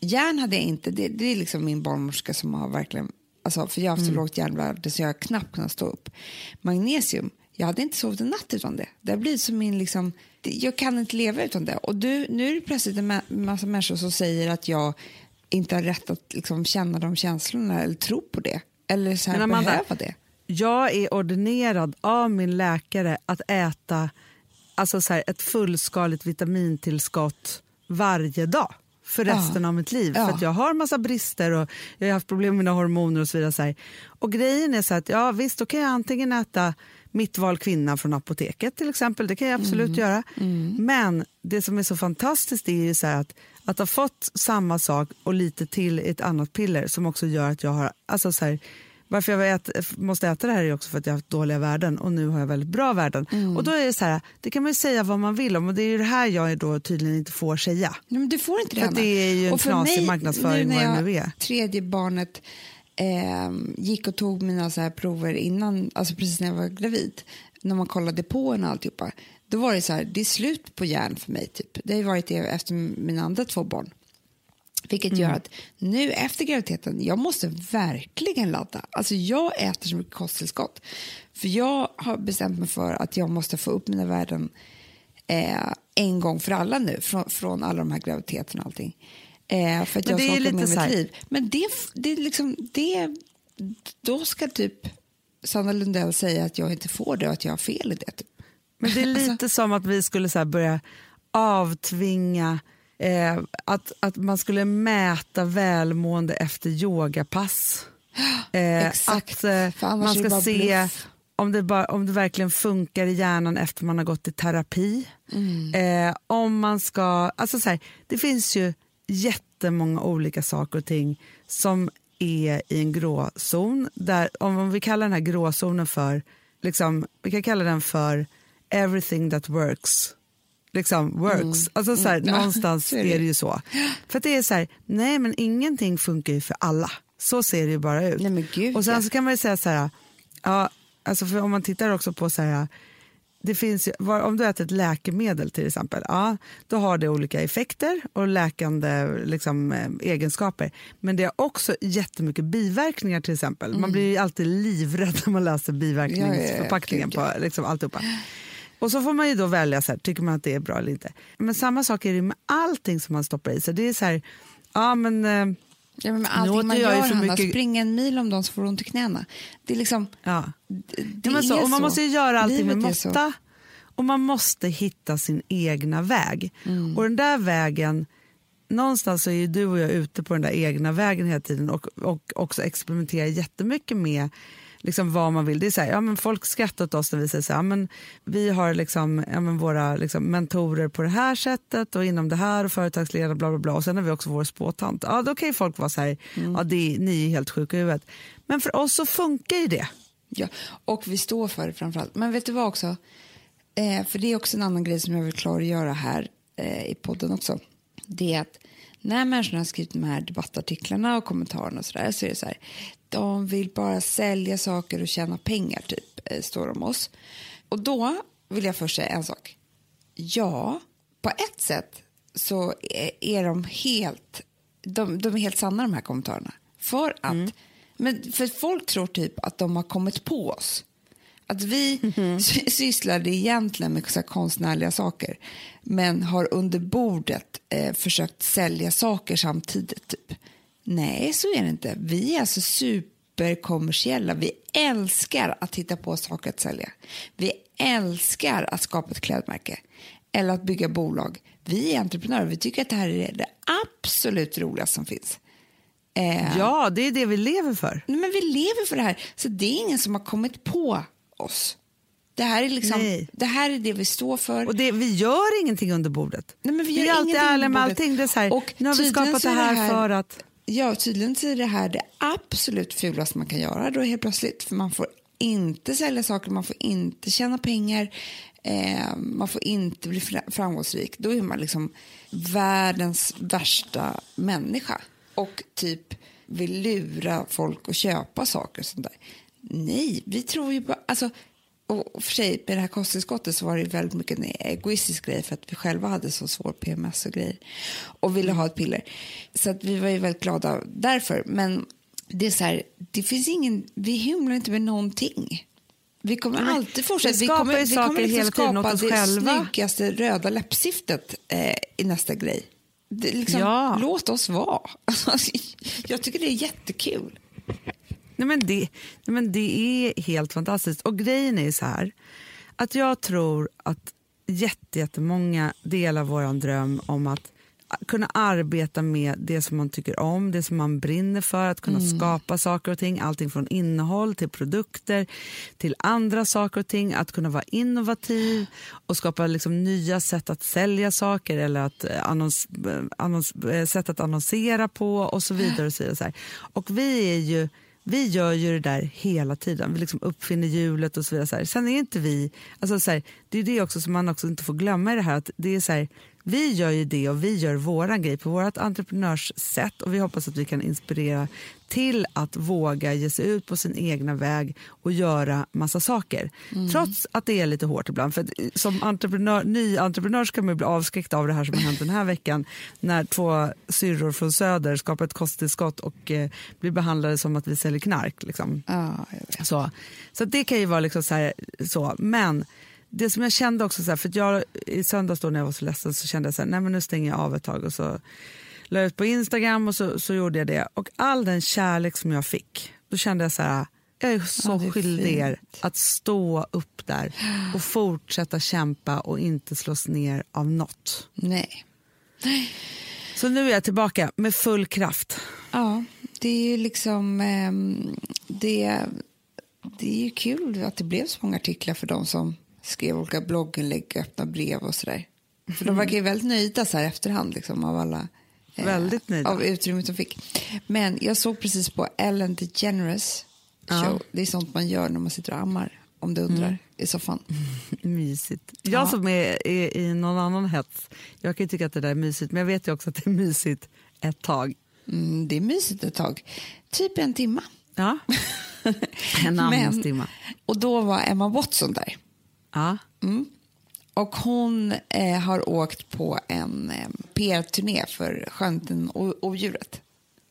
Speaker 2: Järn hade jag inte, det, det är liksom min barnmorska som har verkligen, alltså, för jag har haft så lågt järnvärde så jag har knappt kunnat stå upp. Magnesium, jag hade inte sovit en natt utan det. Det blivit som min liksom, jag kan inte leva utan det. Och du, nu är det plötsligt en ma- massa människor som säger att jag inte har rätt att liksom känna de känslorna eller tro på det. Eller så här
Speaker 1: Men Amanda,
Speaker 2: behöva det.
Speaker 1: Jag är ordinerad av min läkare att äta alltså så här, ett fullskaligt vitamintillskott varje dag för
Speaker 2: Ja.
Speaker 1: resten av mitt liv.
Speaker 2: Ja.
Speaker 1: För att jag har massa brister och jag har haft problem med mina hormoner och så vidare. Så här. Och grejen är så att ja, visst, då kan jag antingen äta mitt val kvinna från apoteket till exempel. Det kan jag absolut
Speaker 2: Mm.
Speaker 1: göra. Men det som är så fantastiskt är ju så att, att ha fått samma sak och lite till i ett annat piller som också gör att jag har, alltså så här, varför jag ät, måste äta det här är också för att jag har haft dåliga värden och nu har jag väldigt bra värden.
Speaker 2: Mm.
Speaker 1: Och då är det så här, det kan man ju säga vad man vill om och det är det här jag då tydligen inte får säga.
Speaker 2: Nej, men du får inte det,
Speaker 1: För det är ju en knasig marknadsföring
Speaker 2: nu
Speaker 1: vad
Speaker 2: när
Speaker 1: det nu
Speaker 2: jag,
Speaker 1: är.
Speaker 2: tredje barnet eh, gick och tog mina så här prover innan, alltså precis när jag var gravid, när man kollade på en och alltihopa, då var det så här, det är slut på järn för mig. Typ. Det har varit det efter mina andra två barn. Vilket gör att nu efter graviditeten, jag måste verkligen ladda. Alltså jag äter så mycket kosttillskott. För jag har bestämt mig för att jag måste få upp mina värden eh, en gång för alla nu, från, från alla de här graviditeterna och allting. Eh, för att
Speaker 1: Men
Speaker 2: jag
Speaker 1: det är
Speaker 2: med
Speaker 1: lite så här-
Speaker 2: mitt liv. Men det, det är liksom, det, då ska typ Sanna Lundell säga att jag inte får det och att jag har fel i det. Typ.
Speaker 1: Men det är lite
Speaker 2: Alltså-
Speaker 1: som att vi skulle så börja avtvinga eh, att, att man skulle mäta välmående efter yogapass. Eh,
Speaker 2: Exakt,
Speaker 1: Att eh,
Speaker 2: annars
Speaker 1: man ska se
Speaker 2: bluff.
Speaker 1: om det, bara, om det verkligen funkar i hjärnan efter man har gått i terapi.
Speaker 2: Mm.
Speaker 1: Eh, om man ska, alltså så här, det finns ju jättemånga olika saker och ting som är i en gråzon. Där, om, vi kallar den här gråzonen för, liksom, vi kan kalla den för everything that works. Liksom works. Alltså så här,
Speaker 2: Mm.
Speaker 1: Någonstans
Speaker 2: är det.
Speaker 1: ju så. För att det är så här, nej men ingenting funkar ju för alla. Så ser det ju bara ut.
Speaker 2: Nej,
Speaker 1: och sen så kan man ju säga så här, ja, alltså för om man tittar också på så här, det finns om du äter ett läkemedel till exempel, ja, då har det olika effekter och läkande liksom, eh, egenskaper. Men det har också jättemycket biverkningar till exempel. Man blir ju alltid livrädd när man läser biverkningsförpackningen
Speaker 2: Mm. Ja, ja, ja,
Speaker 1: på liksom, alltihopa. Och så får man ju då välja, så här, tycker man att det är bra eller inte. Men samma sak är det med allting som man stoppar i sig. Det är så här, ja men...
Speaker 2: Ja, men allting
Speaker 1: åt
Speaker 2: man
Speaker 1: jag
Speaker 2: gör,
Speaker 1: för
Speaker 2: Hanna,
Speaker 1: mycket-
Speaker 2: springa en mil om dagen så får du ont i knäna. Det är liksom...
Speaker 1: Ja.
Speaker 2: Det,
Speaker 1: Ja, så,
Speaker 2: är
Speaker 1: och man
Speaker 2: så.
Speaker 1: måste ju göra allting med
Speaker 2: Livet
Speaker 1: måtta och man måste hitta sin egna väg.
Speaker 2: Mm.
Speaker 1: Och den där vägen, någonstans så är ju du och jag ute på den där egna vägen hela tiden och, och också experimenterar jättemycket med liksom vad man vill. Det är så här, ja, men folk skrattar åt oss när vi säger så här, ja, men vi har liksom, ja, men våra liksom, mentorer på det här sättet och inom det här och företagsledare bla bla bla och sen har vi också vår spåtant. Ja, då kan ju folk vara så här,
Speaker 2: Mm.
Speaker 1: ja, det, ni är helt sjuka i huvudet. Men för oss så funkar ju det.
Speaker 2: Ja, och vi står för det framförallt. Men vet du vad också? Eh, för det är också en annan grej som jag vill klargöra här eh, i podden också. Det är att när människorna har skrivit de här debattartiklarna och kommentarerna och så där så är det så här. De vill bara sälja saker och tjäna pengar, typ, eh, står de oss. Och då vill jag först säga en sak. Ja, på ett sätt så är, de helt de, de är helt sanna de här kommentarerna. För att men för folk tror typ att de har kommit på oss. Att vi sy- sysslade egentligen med så konstnärliga saker men har under bordet eh, försökt sälja saker samtidigt. Typ. Nej, så är det inte. Vi är alltså superkommersiella. Vi älskar att hitta på saker att sälja. Vi älskar att skapa ett klädmärke eller att bygga bolag. Vi är entreprenörer. Vi tycker att det här är det absolut roligaste som finns. Eh,
Speaker 1: Ja, det är det vi lever för.
Speaker 2: Nej, men vi lever för det här, så det är ingen som har kommit på oss. Det här är, liksom,
Speaker 1: Nej.
Speaker 2: det, här är det vi står för.
Speaker 1: Och det, vi gör ingenting under bordet.
Speaker 2: Nej, men vi gör
Speaker 1: är alltid ärliga med allting. Det är så här,
Speaker 2: Och
Speaker 1: nu har vi skapat det
Speaker 2: är det
Speaker 1: här,
Speaker 2: här-
Speaker 1: för att...
Speaker 2: Ja, tydligen är det här det absolut fulaste man kan göra då helt plötsligt. För man får inte sälja saker, man får inte tjäna pengar, eh, man får inte bli framgångsrik. Då är man liksom världens värsta människa och typ vill lura folk att köpa saker och sånt där. Nej, vi tror ju bara... Alltså, och för sig, med det här kosttillskottet så var det väldigt mycket en egoistisk grej för att vi själva hade så svår PMS och grejer och ville ha ett piller. Så att vi var ju väldigt glada därför. Men det är så här, det finns ingen, vi hymlar inte med någonting. Vi kommer
Speaker 1: Nej,
Speaker 2: alltid fortsätta.
Speaker 1: vi
Speaker 2: kommer, vi kommer liksom
Speaker 1: hela
Speaker 2: skapa det
Speaker 1: själva.
Speaker 2: snyggaste röda läppstiftet eh, i nästa grej. Det, liksom,
Speaker 1: Ja.
Speaker 2: Låt oss vara. Alltså, jag tycker det är jättekul.
Speaker 1: Nej, men det, nej, men det är helt fantastiskt. Och grejen är så här, att jag tror att jätte, jättemånga delar vår dröm om att kunna arbeta med det som man tycker om, det som man brinner för, att kunna skapa saker och ting, allting från innehåll till produkter, till andra saker och ting, att kunna vara innovativ och skapa liksom nya sätt att sälja saker eller att eh, annons, eh, annons, eh, sätt att annonsera på och så vidare. Och så vidare. Och vi är ju vi gör ju det där hela tiden. Vi liksom uppfinner hjulet och så vidare. Så här. Sen är inte vi... Alltså så här, det är det också som man också inte får glömma i det här. Att det är så här, vi gör ju det och vi gör våran grej på vårt entreprenörssätt och vi hoppas att vi kan inspirera till att våga ge sig ut på sin egna väg och göra massa saker. Trots att det är lite hårt ibland. För att som entreprenör, ny entreprenör ska man bli avskräckt av det här som har hänt den här veckan när två syrror från Söder skapar ett kosttillskott och eh, blir behandlade som att vi säljer knark. Liksom.
Speaker 2: Vet.
Speaker 1: Så, så det kan ju vara liksom så, här, så. Men det som jag kände också, så här, för jag i söndags då när jag var så ledsen så kände jag så här, nej men nu stänger jag av ett tag och så la ut på Instagram och så, så gjorde jag det. Och all den kärlek som jag fick, då kände jag så här, jag är så
Speaker 2: Ja, är
Speaker 1: skyldig er
Speaker 2: fint.
Speaker 1: att stå upp där och fortsätta kämpa och inte slås ner av något.
Speaker 2: Nej.
Speaker 1: Så nu är jag tillbaka med full kraft.
Speaker 2: Ja, det är ju liksom... ehm, det, det är ju kul att det blev så många artiklar för de som skrev olika blogginlägg, öppna brev och sådär. För de verkar ju väldigt nöjda så här efterhand liksom, av alla... eh,
Speaker 1: Väldigt nöjda.
Speaker 2: Av utrymmet de fick. Men jag såg precis på Ellen DeGeneres show.
Speaker 1: Ja.
Speaker 2: Det är sånt man gör när man sitter och ammar, om du undrar, i soffan.
Speaker 1: Mysigt. Jag
Speaker 2: Ja.
Speaker 1: som är, är i någon annan hets, jag kan ju tycka att det där är mysigt men jag vet ju också att det är mysigt ett tag.
Speaker 2: Mm, det är mysigt ett tag. Typ en timma.
Speaker 1: Ja. en amningstimma.
Speaker 2: Och då var Emma Watson där.
Speaker 1: Ja.
Speaker 2: Och hon eh, har åkt på en eh, PR-turné för Skönheten och odjuret.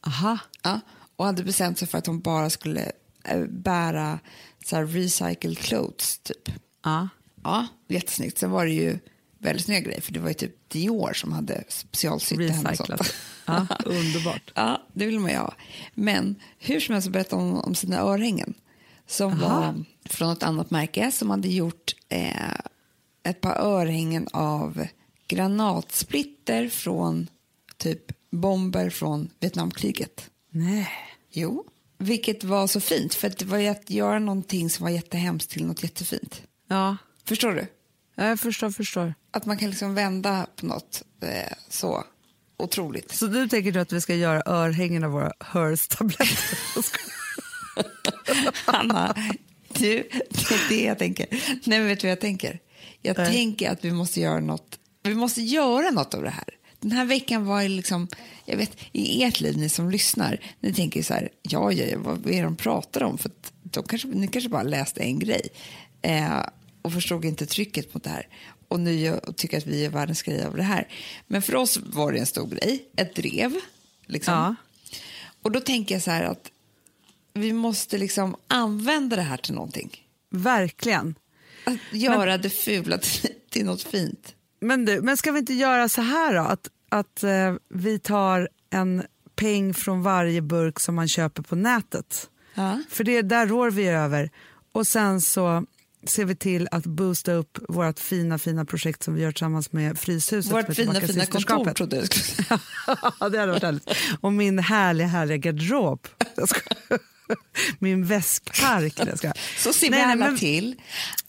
Speaker 1: Aha.
Speaker 2: Ja, och hade bestämt sig för att hon bara skulle eh, bära så här, recycled clothes, typ.
Speaker 1: Ja.
Speaker 2: Ja, jättesnyggt. Sen var det ju väldigt snygga grejer, för det var ju typ Dior som hade specialsytt henne.
Speaker 1: Recyclat. Ja, underbart.
Speaker 2: Ja, det vill man ju ha. Men hur som helst berättade hon om sina örhängen som
Speaker 1: Aha.
Speaker 2: var från ett annat märke som hade gjort eh, ett par örhängen av granatsplitter från typ bomber från Vietnamkriget.
Speaker 1: Nej.
Speaker 2: Jo. Vilket var så fint, för det var att göra någonting som var jättehemskt till något jättefint.
Speaker 1: Ja,
Speaker 2: Förstår du?
Speaker 1: Ja, jag förstår, förstår.
Speaker 2: Att man kan liksom vända på något eh, så otroligt.
Speaker 1: Så du tänker då att vi ska göra örhängen av våra Hers-tabletter?
Speaker 2: Hanna, du, det är det jag tänker. Nej, men vet du vad jag tänker? Jag
Speaker 1: Nej.
Speaker 2: tänker att vi måste göra något. Vi måste göra något av det här. Den här veckan var liksom, jag vet, i ert liv, ni som lyssnar, ni tänker så här, ja, ja, ja vad är det de pratar om? För att de kanske, ni kanske bara läste en grej eh, och förstod inte trycket mot det här. Och nu tycker att vi är världens grej av det här. Men för oss var det en stor grej, ett drev. Liksom.
Speaker 1: Ja.
Speaker 2: Och då tänker jag så här att vi måste liksom använda det här till någonting.
Speaker 1: Verkligen.
Speaker 2: Att göra det fula till, till något fint.
Speaker 1: Men, du, men ska vi inte göra så här då? Att, att eh, vi tar en peng från varje burk som man köper på nätet.
Speaker 2: Ja.
Speaker 1: För det, där rår vi över. Och sen så ser vi till att boosta upp vårt fina, fina projekt som vi gör tillsammans med Fryshuset.
Speaker 2: Vårt fina, fina kontor trodde jag skulle
Speaker 1: det hade varit härligt. Och min härliga, härliga garderob. Min väskpark.
Speaker 2: Så ser vi
Speaker 1: Nej, nej,
Speaker 2: alla
Speaker 1: men-
Speaker 2: till.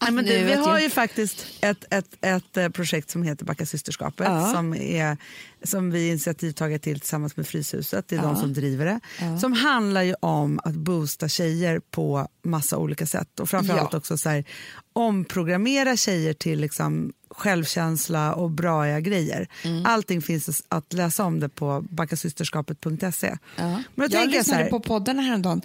Speaker 1: Nej, men du, vi har
Speaker 2: jag-
Speaker 1: ju faktiskt ett, ett, ett eh, projekt som heter Backa systerskapet
Speaker 2: Ja.
Speaker 1: som, är, som vi är initiativtagare till tillsammans med Fryshuset. Det är
Speaker 2: Ja.
Speaker 1: de som driver det. Som handlar ju om att boosta tjejer på massa olika sätt och framförallt
Speaker 2: Ja.
Speaker 1: också så här, omprogrammera tjejer till liksom självkänsla och braiga grejer.
Speaker 2: Mm.
Speaker 1: Allting finns att läsa om det på backasysterskapet.se.
Speaker 2: Ja.
Speaker 1: Men
Speaker 2: jag
Speaker 1: så
Speaker 2: lyssnade
Speaker 1: här,
Speaker 2: på poddarna häromdagen.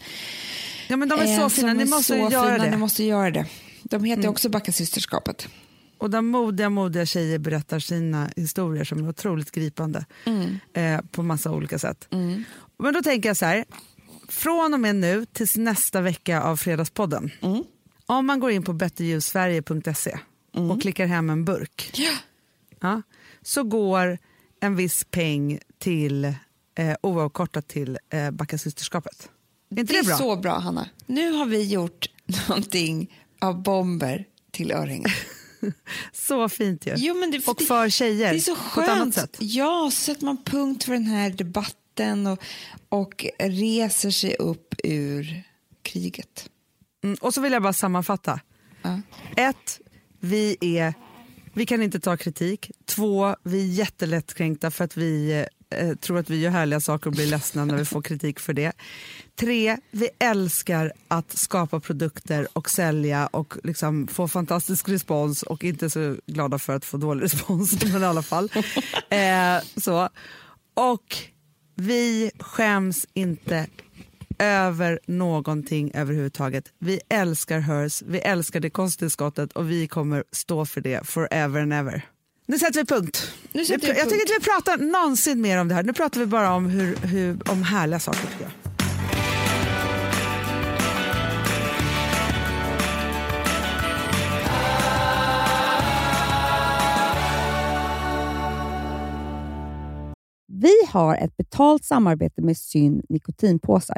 Speaker 1: ja, men de är så
Speaker 2: Eh,
Speaker 1: fina,
Speaker 2: som
Speaker 1: ni måste
Speaker 2: så
Speaker 1: göra
Speaker 2: fina,
Speaker 1: det.
Speaker 2: Ni måste göra det. De heter
Speaker 1: Mm.
Speaker 2: också Backa systerskapet.
Speaker 1: Och där modiga, modiga tjejer berättar sina historier som är otroligt gripande eh, på massa olika sätt. Men då tänker jag så här, från och med nu tills nästa vecka av Fredagspodden. Om man går in på betterljusverige.se och klickar hem en burk ja, så går en viss peng till eh, oavkortat till eh, Backa systerskapet. Är inte
Speaker 2: Det
Speaker 1: det,
Speaker 2: är
Speaker 1: bra?
Speaker 2: så bra, Hanna. Nu har vi gjort någonting av bomber till örhängen.
Speaker 1: Så fint ju.
Speaker 2: Jo, men det,
Speaker 1: och för tjejer
Speaker 2: Det är så
Speaker 1: på ett annat
Speaker 2: skönt.
Speaker 1: sätt.
Speaker 2: Ja, så sätter man punkt för den här debatten och, och reser sig upp ur kriget.
Speaker 1: Mm, och så vill jag bara sammanfatta.
Speaker 2: Ja.
Speaker 1: Ett, vi, är, vi kan inte ta kritik. Två, vi är jättelättkränkta för att vi eh, tror att vi gör härliga saker och blir ledsna när vi får kritik för det. Tre, vi älskar att skapa produkter och sälja och liksom få fantastisk respons och inte så glada för att få dålig respons, men i alla fall. Eh, så. Och vi skäms inte över någonting överhuvudtaget. Vi älskar Hers, vi älskar det kosttillskottet och vi kommer stå för det forever and ever. Nu sätter vi punkt.
Speaker 2: Nu sätter
Speaker 1: Vi-
Speaker 2: vi
Speaker 1: jag
Speaker 2: punkt.
Speaker 1: tycker inte vi pratar någonsin mer om det här. Nu pratar vi bara om, hur, hur, om härliga saker. Tycker jag.
Speaker 3: Vi har ett betalt samarbete med Syn nikotinpåsar.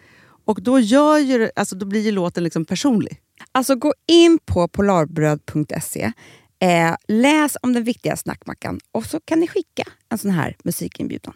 Speaker 4: Och då, gör ju, alltså, då blir ju låten liksom personlig.
Speaker 3: Alltså gå in på polarbröd.se, eh, läs om den viktiga snackmackan och så kan ni skicka en sån här musikinbjudan.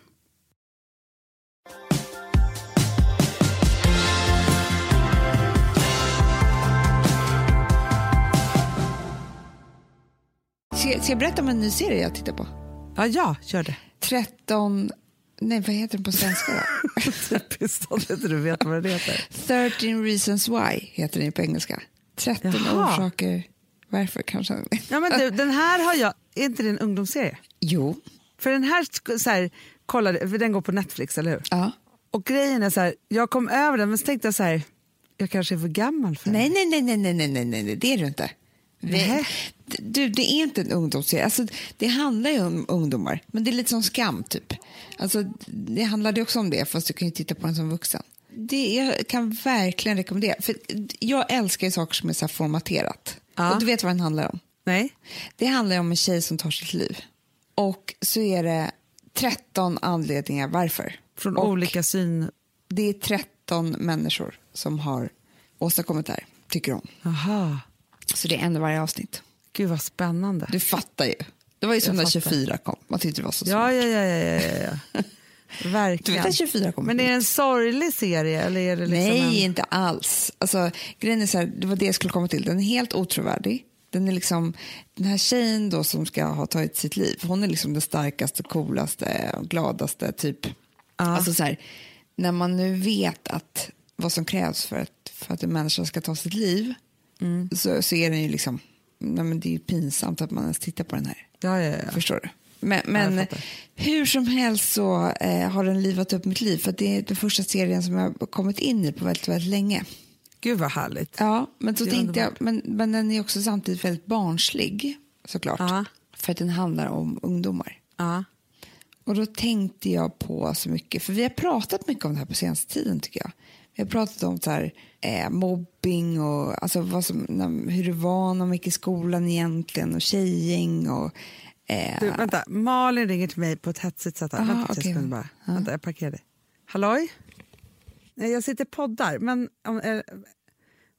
Speaker 2: Ska, ska jag berätta om en ny serie jag tittar på?
Speaker 1: Ja, ja, kör det.
Speaker 2: 13... Nej, vad heter den på svenska då?
Speaker 1: Typiskt att inte du vet vad det heter.
Speaker 2: 13 reasons why heter den på engelska. 13
Speaker 1: Jaha.
Speaker 2: orsaker varför kanske.
Speaker 1: Ja, men du, den här har jag... Är inte det en ungdomsserie?
Speaker 2: Jo.
Speaker 1: För den här, så här kollade, för den går på Netflix, eller hur?
Speaker 2: Ja.
Speaker 1: Och grejen är så här, jag kom över den men så tänkte jag så här, jag kanske är för gammal för
Speaker 2: Nej,
Speaker 1: den.
Speaker 2: nej, nej, nej, nej, nej, nej, nej, det är du inte. Det, du, det är inte en ungdomsserie. Alltså, det handlar ju om ungdomar, men det är lite som skam, typ. Alltså, det handlade också om det, fast du kan ju titta på den som vuxen. Det, jag kan verkligen rekommendera. För jag älskar ju saker som är så formaterat.
Speaker 1: Ja.
Speaker 2: Och du vet vad den handlar om?
Speaker 1: Nej?
Speaker 2: Det handlar om en tjej som tar sitt liv. Och så är det 13 anledningar varför.
Speaker 1: Från
Speaker 2: och
Speaker 1: olika syn...
Speaker 2: Det är 13 människor som har åstadkommit det här, tycker de.
Speaker 1: Aha.
Speaker 2: Så det är en varje avsnitt.
Speaker 1: Gud vad spännande.
Speaker 2: Du fattar ju. Det var ju som när
Speaker 1: fattar.
Speaker 2: 24 kom. Man tyckte det var så smart.
Speaker 1: ja, ja, ja, ja, ja.
Speaker 2: Du
Speaker 1: Verkligen.
Speaker 2: vet att 24 kom.
Speaker 1: Men är det en sorglig serie eller är det liksom
Speaker 2: Nej,
Speaker 1: en...
Speaker 2: inte alls. Alltså, grejen är så här, det var det jag skulle komma till. Den är helt otrovärdig. Den, är liksom, den här tjejen då som ska ha tagit sitt liv, hon är liksom den starkaste, coolaste gladaste typ. Alltså så här, när man nu vet att vad som krävs för att, för att en människa ska ta sitt liv så, så är den ju liksom, nej men det är ju pinsamt att man ens tittar på den här.
Speaker 1: Ja, ja, ja.
Speaker 2: Förstår du? Men, men hur som helst så eh, har den livat upp mitt liv. För det är den första serien som jag har kommit in i på väldigt, väldigt länge.
Speaker 1: Gud vad härligt.
Speaker 2: Ja, men så tänkte jag, men, men den är också samtidigt väldigt barnslig såklart.
Speaker 1: Ja.
Speaker 2: För att den handlar om ungdomar.
Speaker 1: Ja.
Speaker 2: Och då tänkte jag på så mycket, för vi har pratat mycket om det här på senaste tiden tycker jag. Vi har pratat om så här, eh, mobbing och alltså vad som, när, hur det var när man gick i skolan egentligen och tjejgäng och eh,
Speaker 1: Du, vänta, Malin ringer till mig på ett hetsigt sätt. här.
Speaker 2: Aha,
Speaker 1: vänta, okay. sekund bara. Vänta, jag parkerar dig. Halloj? Nej, jag sitter poddar, men om, eh,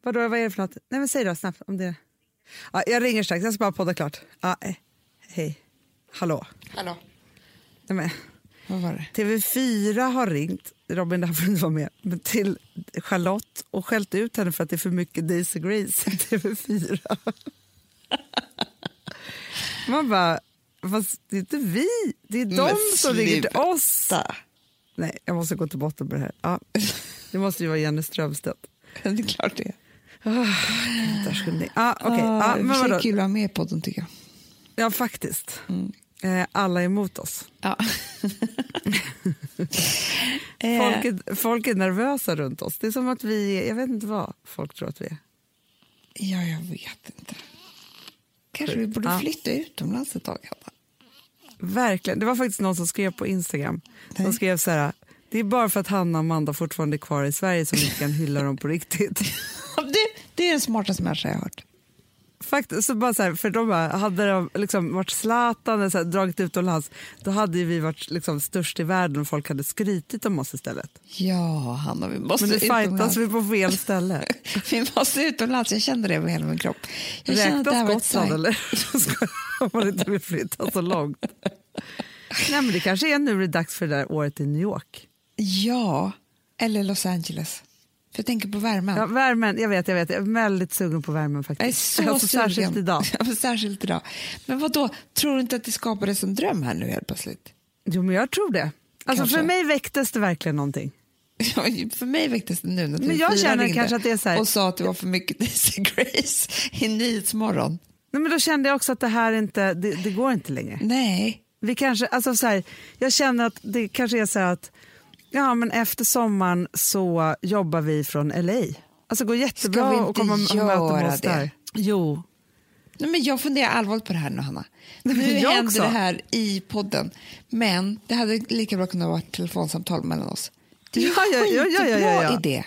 Speaker 1: vadå, vad är det för något? Nej, men säg då snabbt om det. Ja, jag ringer strax, jag ska bara podda klart. Ja, eh, hej. Hallå?
Speaker 2: Hallå,
Speaker 1: Nej, men? TV4 har ringt, Robin där får du inte vara med, men till Charlotte och skällt ut henne för att det är för mycket Daisy Grace i TV4. Man bara, fast det är inte vi, det är de
Speaker 2: Men
Speaker 1: som ringer till oss. Nej, jag måste gå till botten med det här. Ja, det måste ju vara Jenny Strömstedt.
Speaker 2: Det är klart det.
Speaker 1: Ja, okej.
Speaker 2: Ah,
Speaker 1: Ja,
Speaker 2: i och
Speaker 1: men vadå?
Speaker 2: kul att ha med på den tycker jag.
Speaker 1: Ja, faktiskt. Eh, alla är emot oss.
Speaker 2: Ja. Eh,
Speaker 1: Folk är, folk är nervösa runt oss. Det är som att vi jag vet inte vad folk tror att vi är.
Speaker 2: ja, jag vet inte. Kanske vi borde
Speaker 1: Ja.
Speaker 2: flytta utomlands ett tag. Hanna.
Speaker 1: Verkligen. Det var faktiskt någon som skrev på Instagram.
Speaker 2: Nej.
Speaker 1: skrev så här, det är bara för att Hanna och Amanda fortfarande är kvar i Sverige som vi kan hylla dem på riktigt.
Speaker 2: Det, det är den smartaste människa jag har hört.
Speaker 1: Faktiskt, så bara så här, för de bara, hade de liksom varit Zlatan eller så här, dragit utomlands, då hade vi varit liksom störst i världen och folk hade skrytit om oss istället.
Speaker 2: Ja, Hanna, vi måste
Speaker 1: Men nu fightas vi på fel ställe.
Speaker 2: Vi måste utomlands. Jag kände det över hela min kropp. Jag det
Speaker 1: Räknas Gotland eller? Om man inte vill flytta så långt. Nej men det kanske är nu det är dags för det där året i New York.
Speaker 2: Ja, eller Los Angeles. För jag tänker på värmen.
Speaker 1: Ja, värmen, jag vet, jag vet. Jag är väldigt sugen på värmen
Speaker 2: jag är
Speaker 1: faktiskt.
Speaker 2: så
Speaker 1: alltså,
Speaker 2: sugen.
Speaker 1: Särskilt idag.
Speaker 2: Särskilt idag. Men vad då? tror du inte att det skapades en dröm här nu helt plötsligt?
Speaker 1: Jo men jag tror det. Alltså
Speaker 2: Kanske.
Speaker 1: för mig väcktes det verkligen någonting.
Speaker 2: Ja, för mig väcktes det nu när
Speaker 1: Men jag
Speaker 2: TV4
Speaker 1: känner kanske att det är så här-
Speaker 2: och sa att det var för mycket Daisy Grace i Nyhetsmorgon.
Speaker 1: Nej, men då kände jag också att det här inte, det, det går inte längre.
Speaker 2: Nej,
Speaker 1: Vi kanske, alltså så här, jag känner att det kanske är så här att ja, men efter sommaren så jobbar vi från LA. Alltså det går jättebra
Speaker 2: Ska vi inte
Speaker 1: att komma och möta oss
Speaker 2: det?
Speaker 1: där. Jo.
Speaker 2: Nej, men jag funderar allvarligt på det här nu, Hanna. Nu
Speaker 1: jag
Speaker 2: händer
Speaker 1: också.
Speaker 2: det här i podden, men det hade lika bra kunnat vara ett telefonsamtal mellan oss. Det är
Speaker 1: Ja, ja, ja, ja, ja, ja, ja.
Speaker 2: idé.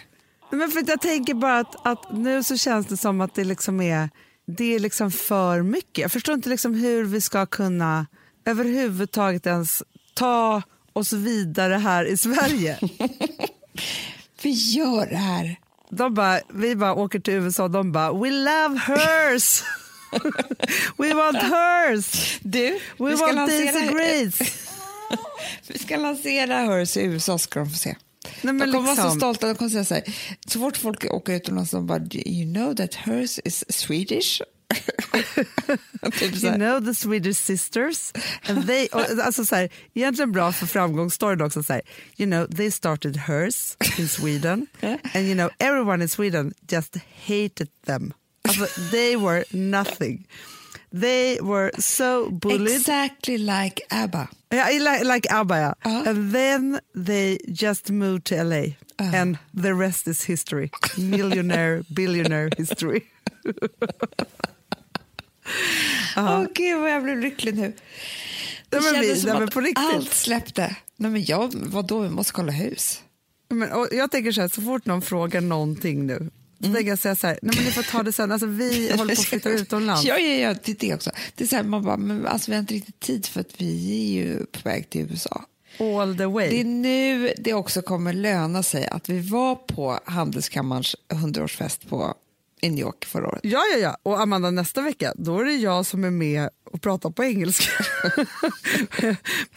Speaker 1: Nej, Men för att jag tänker bara att, att nu så känns det som att det liksom är, det är liksom för mycket. Jag förstår inte liksom hur vi ska kunna överhuvudtaget ens ta oss vidare här i Sverige.
Speaker 2: Vi gör det här.
Speaker 1: De bara, vi bara åker till USA och de bara “We love hers! We want hers!
Speaker 2: Du,
Speaker 1: We want
Speaker 2: lansera,
Speaker 1: Grace!”
Speaker 2: vi ska lansera Hers i USA, ska de få se.
Speaker 1: Nej,
Speaker 2: de kommer vara så
Speaker 1: liksom-
Speaker 2: stolta. De kommer säga så här, så fort folk åker utomlands, de bara “You know that hers is Swedish?” typ
Speaker 1: You know the Swedish sisters. And they, och, alltså så här, egentligen bra för framgångsstoryn också. Så här, you know, they started hers in Sweden. And you know, everyone in Sweden just hated them. Alltså, they were nothing. They were so bullied.
Speaker 2: Exactly like ABBA.
Speaker 1: Yeah, like, like ABBA, yeah.
Speaker 2: Uh-huh.
Speaker 1: And then they just moved to LA.
Speaker 2: Uh-huh.
Speaker 1: And the rest is history. Millionaire, billionaire history.
Speaker 2: Åh gud vad jag blev lycklig nu. Det
Speaker 1: Nej,
Speaker 2: kändes
Speaker 1: vi-
Speaker 2: som
Speaker 1: nej,
Speaker 2: att
Speaker 1: på riktigt.
Speaker 2: allt släppte. Nej men jag, vadå, vi måste kolla hus.
Speaker 1: Men, jag tänker så här, så fort någon frågar någonting nu, så
Speaker 2: Mm.
Speaker 1: tänker jag säga så här, nej men ni får ta det sen, alltså vi håller på att flytta utomlands.
Speaker 2: Ja, ja, ja, det är det också. Det är så här, man bara, men alltså vi har inte riktigt tid för att vi är ju på väg till USA.
Speaker 1: All the way.
Speaker 2: Det är nu det också kommer löna sig att vi var på Handelskammarens 100-årsfest på i New York förra året.
Speaker 1: Ja, ja, ja. Och Amanda, nästa vecka, då är det jag som är med och pratar på engelska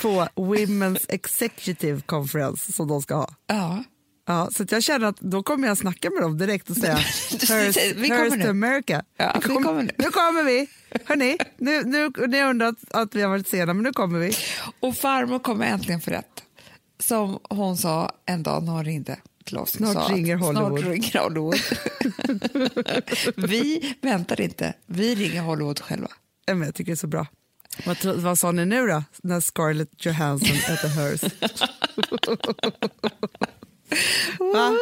Speaker 1: på Women's Executive Conference som de ska ha.
Speaker 2: Ja.
Speaker 1: Ja, så jag känner att då kommer jag snacka med dem direkt och säga Here's,
Speaker 2: Vi kommer
Speaker 1: here's
Speaker 2: nu."
Speaker 1: to America.
Speaker 2: Ja, vi
Speaker 1: Kom-
Speaker 2: kommer nu.
Speaker 1: nu kommer vi. Hörni, nu, nu, ni har undrat att vi har varit sena, men nu kommer vi.
Speaker 2: Och farmor kommer äntligen för rätt. Som hon sa en dag när hon ringde och
Speaker 1: Snart
Speaker 2: sa
Speaker 1: ringer Hollywood.
Speaker 2: Snart ringer Hollywood. vi väntar inte, vi ringer Hollywood själva.
Speaker 1: Men Jag tycker det är så bra. Vad, vad sa ni nu då, när Scarlett Johansson äter hers? Va?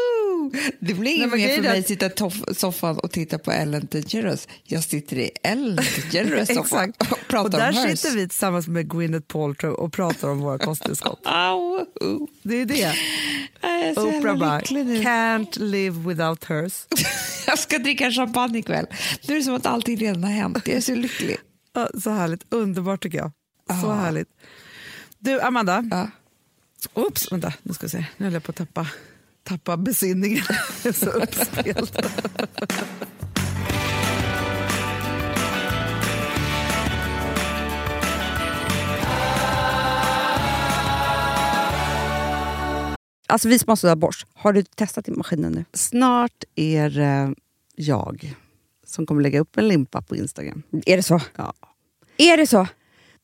Speaker 2: Det blir inget mer för mig
Speaker 1: att-
Speaker 2: sitta i soffan och titta på Ellen DeGeneres. Jag sitter i Ellen DeGeneres soffa och
Speaker 1: Och
Speaker 2: pratar
Speaker 1: där
Speaker 2: om hers.
Speaker 1: sitter vi tillsammans med Gwyneth Paltrow och pratar om våra kosttillskott. Det är det. Oprah bara, can't live without hers.
Speaker 2: Jag ska dricka champagne ikväll. Nu är det som att allting redan har hänt. Jag är så lycklig.
Speaker 1: Så härligt, underbart tycker jag. Så härligt. Du, Amanda.
Speaker 2: Ja.
Speaker 1: Oops, vänta, nu ska vi se. Nu höll jag på att tappa, tappa besinningen. Jag är så uppspelt.
Speaker 3: Alltså vi sponsrar av Bosch. Har du testat i maskinen nu?
Speaker 4: Snart är det jag som kommer lägga upp en limpa på Instagram.
Speaker 3: Är det så?
Speaker 4: Ja.
Speaker 3: Är det så?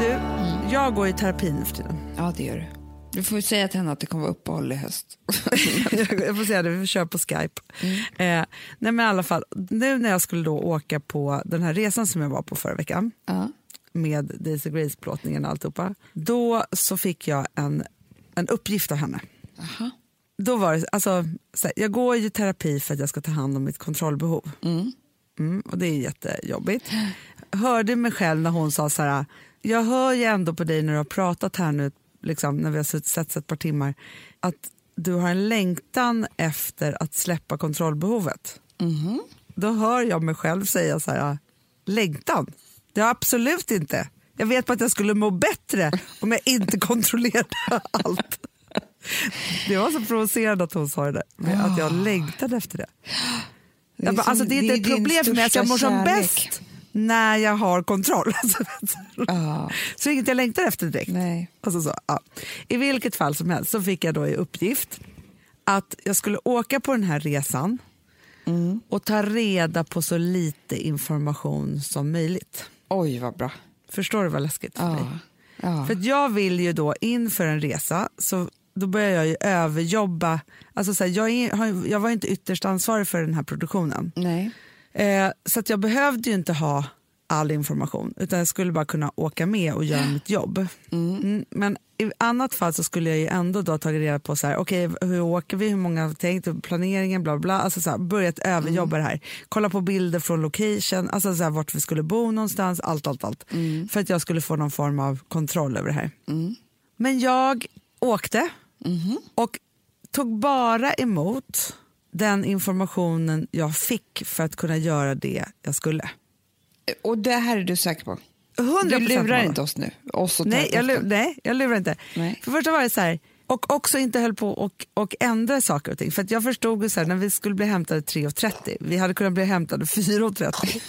Speaker 1: Du, jag går i terapi nu för tiden.
Speaker 2: Ja, det gör du. Du får säga till henne att det kommer vara uppehåll i höst.
Speaker 1: jag får säga det, vi kör på Skype. Eh, nej men i alla fall, nu när jag skulle då åka på den här resan som jag var på förra veckan
Speaker 2: Ja.
Speaker 1: med Daisy Grace-plåtningen och alltihopa, då så fick jag en, en uppgift av henne.
Speaker 2: Aha.
Speaker 1: Då var det, alltså, så här, jag går ju i terapi för att jag ska ta hand om mitt kontrollbehov.
Speaker 2: Mm.
Speaker 1: Mm, och det är jättejobbigt. Hörde mig själv när hon sa så här, jag hör ju ändå på dig när du har pratat här nu, liksom, när vi har sett setts ett par timmar, att du har en längtan efter att släppa kontrollbehovet.
Speaker 2: Mhm.
Speaker 1: Då hör jag mig själv säga så här, längtan? Det har absolut inte. Jag vet bara att jag skulle må bättre om jag inte kontrollerade allt. Det var så provocerande att hon sa det där, att jag längtade efter det.
Speaker 2: Det är
Speaker 1: Jag bara,
Speaker 2: som-
Speaker 1: alltså, det är
Speaker 2: det
Speaker 1: inte
Speaker 2: är
Speaker 1: ett problem för mig att jag mår som bäst när jag har kontroll.
Speaker 2: Ja.
Speaker 1: så inget jag längtar efter direkt.
Speaker 2: Nej.
Speaker 1: Alltså så, ja. I vilket fall som helst så fick jag då i uppgift att jag skulle åka på den här resan
Speaker 2: Mm.
Speaker 1: och ta reda på så lite information som möjligt.
Speaker 2: Oj, vad bra.
Speaker 1: Förstår du vad läskigt för mig?
Speaker 2: Ja. Ja.
Speaker 1: För jag vill ju då inför en resa så då börjar jag ju överjobba. Alltså så här, jag, är, jag var inte ytterst ansvarig för den här produktionen.
Speaker 2: Nej.
Speaker 1: Eh, så att jag behövde ju inte ha all information utan jag skulle bara kunna åka med och göra mitt jobb. Mm, men i annat fall så skulle jag ju ändå då tagit reda på så här, okej hur åker vi, hur många har tänkt, planeringen, bla bla. Alltså så här, börjat överjobba det här. Kolla på bilder från location, alltså så här, vart vi skulle bo någonstans, allt allt allt. För att jag skulle få någon form av kontroll över det här. Men jag åkte och tog bara emot den informationen jag fick för att kunna göra det jag skulle.
Speaker 2: Och det här är du säker på?
Speaker 1: 100%
Speaker 2: Du lurar
Speaker 1: Mona.
Speaker 2: inte oss nu? Oss
Speaker 1: Nej jag, lu-
Speaker 2: terapeuten.
Speaker 1: nej, jag lurar inte.
Speaker 2: Nej.
Speaker 1: För första var det så här, och också inte höll på och, och ändra saker och ting. För att jag förstod ju så här, när vi skulle bli hämtade 3.30, vi hade kunnat bli hämtade 4.30.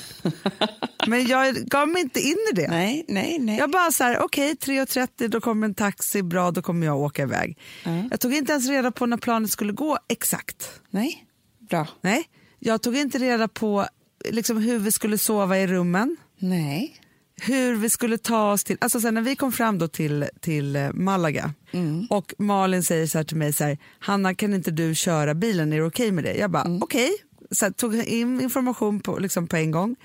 Speaker 1: Men jag gav mig inte in i det.
Speaker 2: Nej, nej, nej.
Speaker 1: Jag bara så här, okej 3.30 då kommer en taxi, bra då kommer jag åka iväg. Jag tog inte ens reda på när planet skulle gå exakt.
Speaker 2: Nej, bra.
Speaker 1: Nej, jag tog inte reda på liksom, hur vi skulle sova i rummen.
Speaker 2: Nej.
Speaker 1: Hur vi skulle ta oss till, alltså sen när vi kom fram då till, till eh, Malaga och Malin säger så till mig så här, Hanna kan inte du köra bilen, är det okej med det? Jag bara okej, så här, tog in information på, liksom på en gång,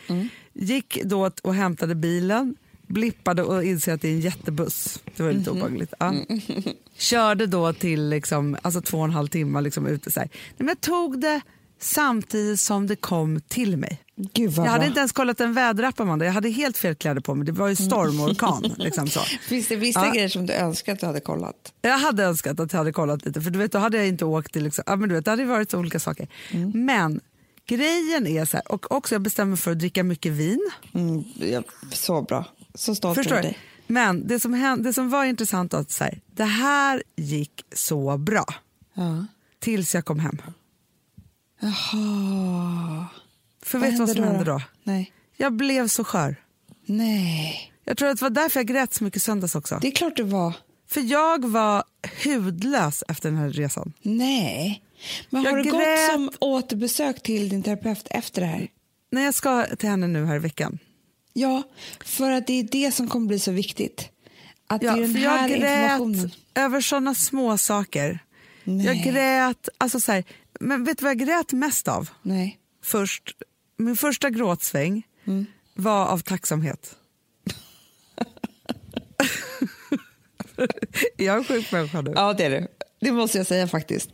Speaker 1: gick då och hämtade bilen, blippade och inser att det är en jättebuss, det var lite obehagligt. Ja. Körde då till liksom, alltså två och en halv timme liksom ute så här. Men jag tog det samtidigt som det kom till mig.
Speaker 2: Gud
Speaker 1: Jag hade
Speaker 2: bra.
Speaker 1: inte ens kollat en väderapp Amanda, jag hade helt fel kläder på mig. Det var ju storm och orkan. liksom så.
Speaker 2: Finns det vissa
Speaker 1: Ja.
Speaker 2: grejer som du önskar att du hade kollat?
Speaker 1: Jag hade önskat att jag hade kollat lite för du vet, då hade jag inte åkt till, liksom, ja, men du vet, det hade varit så olika saker. Men grejen är så här, och också jag bestämmer för att dricka mycket vin.
Speaker 2: Mm, ja, så bra. Så stolt över dig.
Speaker 1: Men det som, hände, det som var intressant var att så här, det här gick så bra
Speaker 2: Ja.
Speaker 1: tills jag kom hem.
Speaker 2: Jaha.
Speaker 1: För
Speaker 2: Vad
Speaker 1: vet du vad som
Speaker 2: hände då? Nej.
Speaker 1: Jag blev så skör.
Speaker 2: Nej,
Speaker 1: Jag tror att det var därför jag grät så mycket söndags också.
Speaker 2: det är klart det var.
Speaker 1: För jag var hudlös efter den här resan.
Speaker 2: Nej. Men
Speaker 1: Jag
Speaker 2: har du
Speaker 1: grät.
Speaker 2: gått som återbesök till din terapeut efter det här?
Speaker 1: När jag ska till henne nu här i veckan.
Speaker 2: Ja, för att det är det som kommer bli så viktigt. Att
Speaker 1: Ja,
Speaker 2: det är den
Speaker 1: för
Speaker 2: här
Speaker 1: jag grät över såna små saker.
Speaker 2: Nej.
Speaker 1: Jag grät, alltså så här, men vet du vad jag grät mest av?
Speaker 2: Nej.
Speaker 1: Först, min första gråtsväng
Speaker 2: Mm.
Speaker 1: var av tacksamhet. jag är en sjuk människa nu.
Speaker 2: Ja, det är det. Det måste jag säga faktiskt.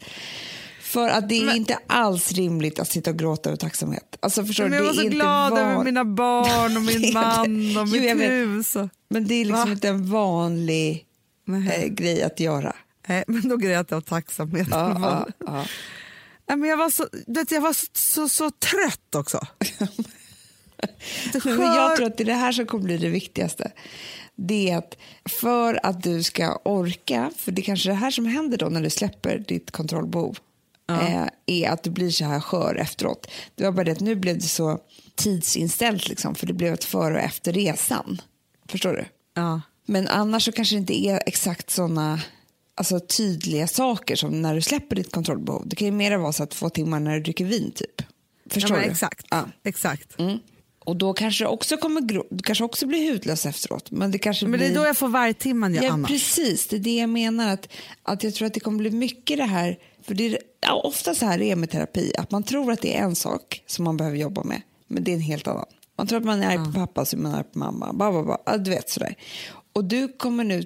Speaker 2: För att det är
Speaker 1: Men-
Speaker 2: inte alls rimligt att sitta och gråta över tacksamhet. Alltså, förstår
Speaker 1: Men
Speaker 2: du,
Speaker 1: jag var
Speaker 2: är
Speaker 1: så glad
Speaker 2: van-
Speaker 1: över mina barn och min man och
Speaker 2: Jo,
Speaker 1: mitt
Speaker 2: vet.
Speaker 1: hus. Och...
Speaker 2: Men det är liksom
Speaker 1: Va?
Speaker 2: inte en vanlig eh, grej att göra.
Speaker 1: Nej, men då grät jag av tacksamhet.
Speaker 2: Ja, ja, ja.
Speaker 1: Nej, men jag var, så, jag var så, så, så trött också. Det
Speaker 2: Men jag tror att det är det här som kommer bli det viktigaste. Det är att för att du ska orka, för det är kanske är det här som händer då när du släpper ditt kontrollbehov, eh, är att du blir så här skör efteråt. Det var bara det att nu blev det så tidsinställt, liksom, för det blev ett före och efter resan. Förstår du?
Speaker 1: Ja.
Speaker 2: Men annars så kanske det inte är exakt såna alltså, tydliga saker som när du släpper ditt kontrollbehov. Det kan ju mer vara så att två timmar när du dricker vin, typ. Förstår
Speaker 1: ja,
Speaker 2: du?
Speaker 1: Exakt.
Speaker 2: Ja.
Speaker 1: exakt.
Speaker 2: Mm. Och då kanske det också kommer du kanske också blir hudlös efteråt. Men det kanske
Speaker 1: Men det
Speaker 2: blir...
Speaker 1: är då jag får vargtimman,
Speaker 2: Ja,
Speaker 1: Anna.
Speaker 2: precis. Det är det jag menar. Att, att jag tror att det kommer bli mycket det här. För det är ja, ofta så här det är med terapi. Att man tror att det är en sak som man behöver jobba med. Men det är en helt annan. Man tror att man är arg på pappa så är man arg på mamma. Ba, ba, ba. Du vet sådär. Och du kommer nu,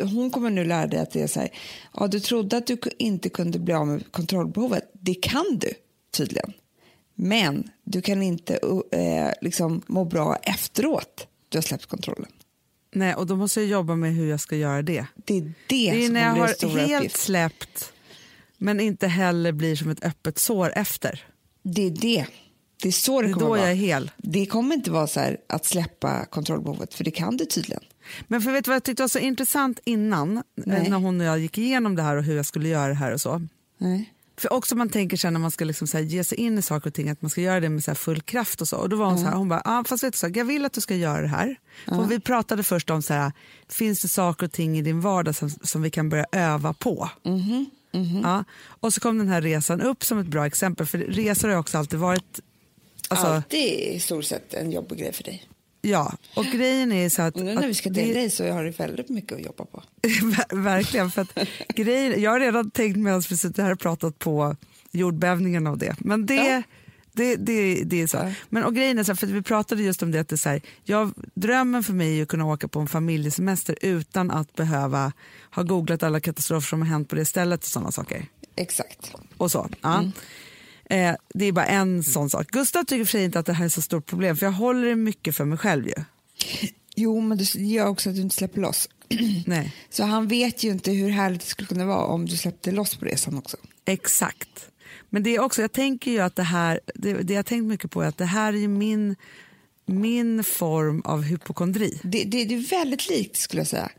Speaker 2: hon kommer nu lära dig att det är så här. Ja, du trodde att du inte kunde bli av med kontrollbehovet. Det kan du tydligen. Men du kan inte eh, liksom må bra efteråt du har släppt kontrollen.
Speaker 1: Nej, och då måste jag jobba med hur jag ska göra det.
Speaker 2: Det är det,
Speaker 1: Det är
Speaker 2: som
Speaker 1: när jag har helt
Speaker 2: uppgiften.
Speaker 1: släppt men inte heller blir som ett öppet sår efter.
Speaker 2: Det är det. Det är så det,
Speaker 1: Det
Speaker 2: kommer
Speaker 1: då
Speaker 2: vara.
Speaker 1: jag är hel.
Speaker 2: Det kommer inte vara så här att släppa kontrollbehovet, för det kan du tydligen.
Speaker 1: Men för vet du vad jag tyckte var så intressant innan, eh,
Speaker 2: Nej.
Speaker 1: när hon och jag gick igenom det här och hur jag skulle göra det här och så.
Speaker 2: Nej.
Speaker 1: För också man tänker sen när man ska liksom så ge sig in i saker och ting att man ska göra det med så full kraft och så. Och då var hon så här, hon bara, ah, fast vet du så, jag vill att du ska göra det här. För vi pratade först om så här, finns det saker och ting i din vardag som, som vi kan börja öva på? Ja. Och så kom den här resan upp som ett bra exempel, för resor har också alltid varit Alltså,
Speaker 2: Alltid i stort sett en jobbig grej för dig.
Speaker 1: Ja, och grejen är så att...
Speaker 2: Nu när vi ska dela dig så har du väldigt mycket att jobba på.
Speaker 1: Ver- Verkligen. För att grejen, jag har redan tänkt medan vi sitter här och pratat på jordbävningen och det. Men det,
Speaker 2: Ja.
Speaker 1: det, det, det är så.
Speaker 2: Ja.
Speaker 1: Men och grejen är så här, för vi pratade just om det att det är så här, jag, drömmen för mig är att kunna åka på en familjesemester utan att behöva ha googlat alla katastrofer som har hänt på det stället och sådana saker.
Speaker 2: Exakt.
Speaker 1: Och så. Ja. Eh, det är bara en sån sak. Gustav tycker för inte att det här är så stort problem för jag håller det mycket för mig själv ju.
Speaker 2: Jo, men det gör också att du inte släpper loss.
Speaker 1: Nej.
Speaker 2: Så han vet ju inte hur härligt det skulle kunna vara om du släppte loss på resan också.
Speaker 1: Exakt. Men det är också, jag tänker ju att det här, det, det jag tänkt mycket på är att det här är min, min form av hypokondri.
Speaker 2: Det, det, det är väldigt likt skulle jag säga.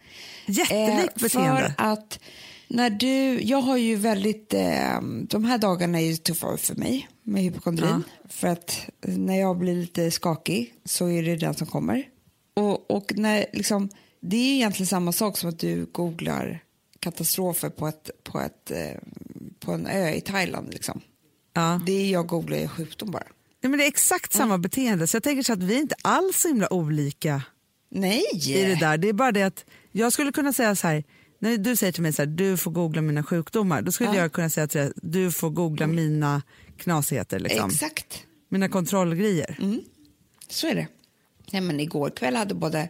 Speaker 1: Jättelikt beteende.
Speaker 2: För att när du, jag har ju väldigt, eh, de här dagarna är ju tuffa för mig med hypokondrin. För att när jag blir lite skakig så är det den som kommer. Och, och när, liksom, det är ju egentligen samma sak som att du googlar katastrofer på, ett, på, ett, eh, på en ö i Thailand. Liksom.
Speaker 1: Ja.
Speaker 2: Det jag googlar är sjukdom bara.
Speaker 1: Nej, men det är exakt samma beteende, så jag tänker så att vi är inte alls så himla olika
Speaker 2: Nej!
Speaker 1: i det där. Det är bara det att jag skulle kunna säga så här, när du säger till mig så här, du får googla mina sjukdomar, då skulle
Speaker 2: Ja.
Speaker 1: jag kunna säga till dig, du får googla mina knasigheter, liksom.
Speaker 2: Exakt.
Speaker 1: mina kontrollgrejer.
Speaker 2: Så är det. Nej, men igår kväll hade både,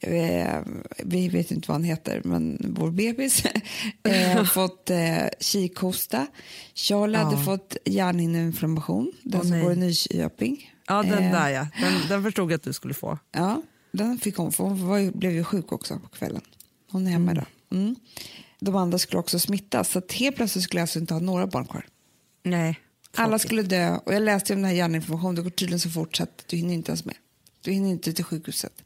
Speaker 2: eh, vi vet inte vad han heter, men vår bebis eh, fått eh, kikhosta. Charlie hade
Speaker 1: Ja.
Speaker 2: fått hjärnhinneinflammation, den som
Speaker 1: nej.
Speaker 2: går i Nyköping.
Speaker 1: Ja, den
Speaker 2: Eh,
Speaker 1: där ja, den, den förstod jag att du skulle få.
Speaker 2: Ja, den fick hon, för hon var, blev ju sjuk också på kvällen. Hon är hemma idag. Mm. De andra skulle också smittas, så att helt plötsligt skulle jag alltså inte ha några barn kvar.
Speaker 1: Nej.
Speaker 2: Alla skulle dö och jag läste om den här hjärninformationen. Det går tydligen så fort så att du hinner inte ens med. Du hinner inte till sjukhuset.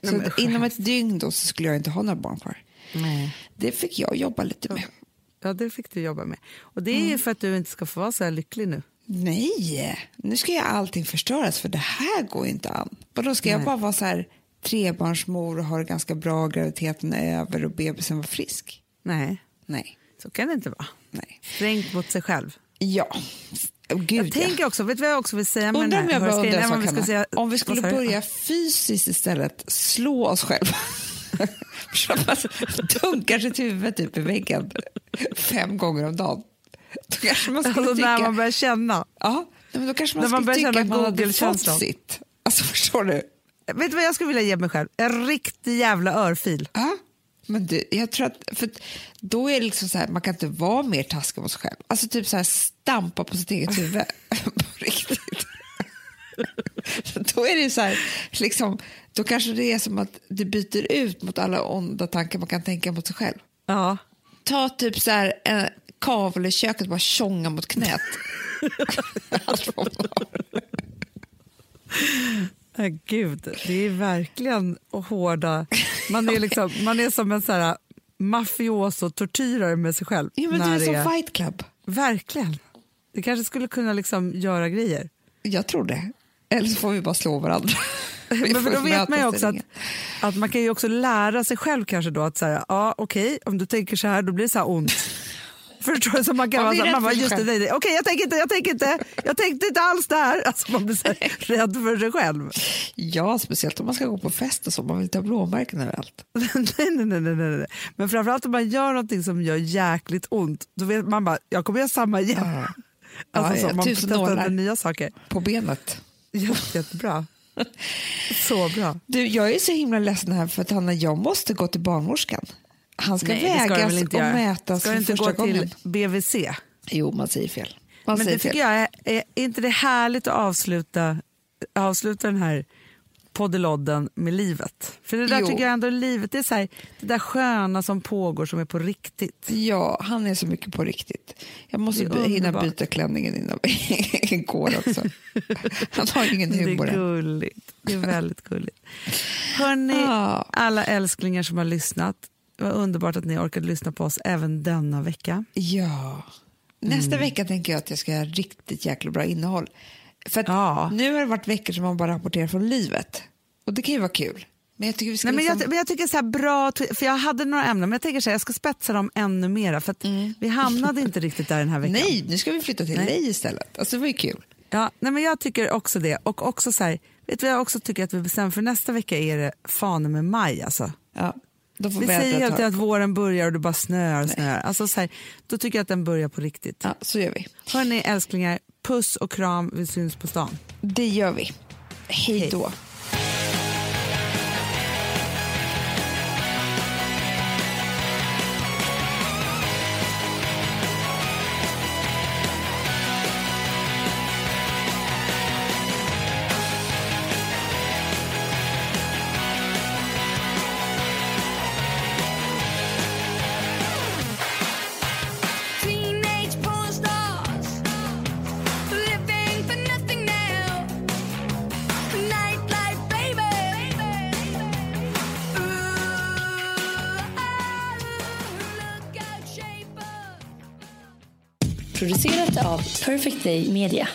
Speaker 1: Nej,
Speaker 2: så att inom ett dygn då så skulle jag inte ha några barn kvar.
Speaker 1: Nej.
Speaker 2: Det fick jag jobba lite med.
Speaker 1: Ja, det fick du jobba med. Och det är
Speaker 2: Mm.
Speaker 1: ju för att du inte ska få vara så här lycklig nu.
Speaker 2: Nej, nu ska jag allting förstöras för det här går ju inte an. Och då ska jag bara vara så här trebarnsmor och ha det ganska bra, graviditeten är över och bebisen var frisk?
Speaker 1: Nej,
Speaker 2: Nej,
Speaker 1: så kan det inte vara.
Speaker 2: nej.
Speaker 1: Strängt mot sig själv.
Speaker 2: Ja, oh, gud
Speaker 1: Jag tänker också, vet du vad jag också vill säga med
Speaker 2: Undrar om
Speaker 1: den
Speaker 2: jag
Speaker 1: här
Speaker 2: bara undrar
Speaker 1: Om vi
Speaker 2: Hanna.
Speaker 1: säga-
Speaker 2: Om vi skulle börja fysiskt istället, slå oss själva. Man dunkar sitt huvud typ i väggen fem gånger om dagen. Då kanske man skulle
Speaker 1: Alltså
Speaker 2: tycka...
Speaker 1: när man börjar känna.
Speaker 2: Ja, men då kanske man
Speaker 1: När man
Speaker 2: skulle
Speaker 1: börjar
Speaker 2: tycka att man hade fått sitt. Alltså förstår du?
Speaker 1: Vet du vad jag skulle vilja ge mig själv? En riktig jävla örfil.
Speaker 2: Ja. Men du, jag tror att, för då är det liksom så här, man kan inte vara mer taskig mot sig själv. Alltså typ så här stampa på sitt eget huvud. på riktigt. då är det så här, liksom, då kanske det är som att det byter ut mot alla onda tankar man kan tänka mot sig själv.
Speaker 1: Ja.
Speaker 2: Ta typ så här en kavel i köket och bara tjonga mot knät.
Speaker 1: Nej, gud, det är verkligen hårda... Man är, liksom, man är som en så här mafioso-tortyrare med sig själv.
Speaker 2: ja, men det är som Fight Club.
Speaker 1: Verkligen. Det kanske skulle kunna liksom göra grejer.
Speaker 2: Jag tror det. Eller så får vi bara slå varandra.
Speaker 1: Men för då vet man också att, att man kan ju också lära sig själv kanske då att säga, ja okej, om du tänker så här då blir det så här ont. Förstår du? Så man kan
Speaker 2: Man
Speaker 1: vara här, man bara, just det, nej, nej. okej jag tänker inte, jag tänker inte, jag tänkte inte alls där. Alltså man blir så här, rädd för sig själv.
Speaker 2: Ja, speciellt om man ska gå på fest och så. Man vill ta blåmärken överallt.
Speaker 1: nej, nej, nej, nej, nej, nej. Men framförallt om man gör någonting som gör jäkligt ont, då vet man bara, jag kommer göra samma igen.
Speaker 2: Ja.
Speaker 1: Alltså,
Speaker 2: Ja,
Speaker 1: så, man
Speaker 2: tusen nålar.
Speaker 1: nya saker.
Speaker 2: På benet.
Speaker 1: Jätte, jättebra. Så bra.
Speaker 2: Du, jag är så himla ledsen här för att Hanna, jag måste gå till barnmorskan. Han ska
Speaker 1: Nej, det ska
Speaker 2: vägas
Speaker 1: inte
Speaker 2: och
Speaker 1: göra.
Speaker 2: mätas
Speaker 1: Ska
Speaker 2: för
Speaker 1: inte
Speaker 2: första
Speaker 1: gå till
Speaker 2: gången.
Speaker 1: BVC?
Speaker 2: Jo, man säger fel. Man
Speaker 1: Men
Speaker 2: säger
Speaker 1: det tycker
Speaker 2: fel.
Speaker 1: jag är, är inte det härligt att avsluta, avsluta den här poddelodden med livet? För det där
Speaker 2: Jo.
Speaker 1: tycker jag ändå är livet, det är så här, det där sköna som pågår som är på riktigt.
Speaker 2: Ja, han är så mycket på riktigt. Jag måste
Speaker 1: Det är
Speaker 2: hinna byta klänningen innan vi går också. Han har ingen
Speaker 1: Det
Speaker 2: humor
Speaker 1: är
Speaker 2: än.
Speaker 1: gulligt. Det är väldigt gulligt. Hörni,
Speaker 2: Ja.
Speaker 1: alla älsklingar som har lyssnat, vad underbart att ni orkade lyssna på oss även denna vecka.
Speaker 2: Ja. Nästa
Speaker 1: Mm.
Speaker 2: vecka tänker jag att jag ska göra riktigt jäkla bra innehåll. För
Speaker 1: Ja.
Speaker 2: nu har det varit veckor som man bara rapporterar från livet. Och det kan ju vara kul. Men jag tycker vi ska
Speaker 1: Nej, men,
Speaker 2: liksom...
Speaker 1: jag, men jag tycker så bra, för jag hade några ämnen men jag tänker så här, jag ska spetsa dem ännu mera för att vi hamnade inte riktigt där den här veckan.
Speaker 2: Mm. Nej, nu ska vi flytta till dig istället. Alltså det var ju kul.
Speaker 1: Ja, nej, men jag tycker också det. Och också så här, vet du jag också tycker att vi bestämmer för nästa vecka är det fan med maj alltså.
Speaker 2: Ja, då får
Speaker 1: Vi säger
Speaker 2: tag.
Speaker 1: att våren börjar och det bara snöar och snöar. Alltså så här, då tycker jag att den börjar på riktigt.
Speaker 2: Ja, så gör vi.
Speaker 1: Hörni älsklingar, puss och kram, vi syns på stan.
Speaker 2: Det gör vi. Hej då.
Speaker 5: Perfect Day Media.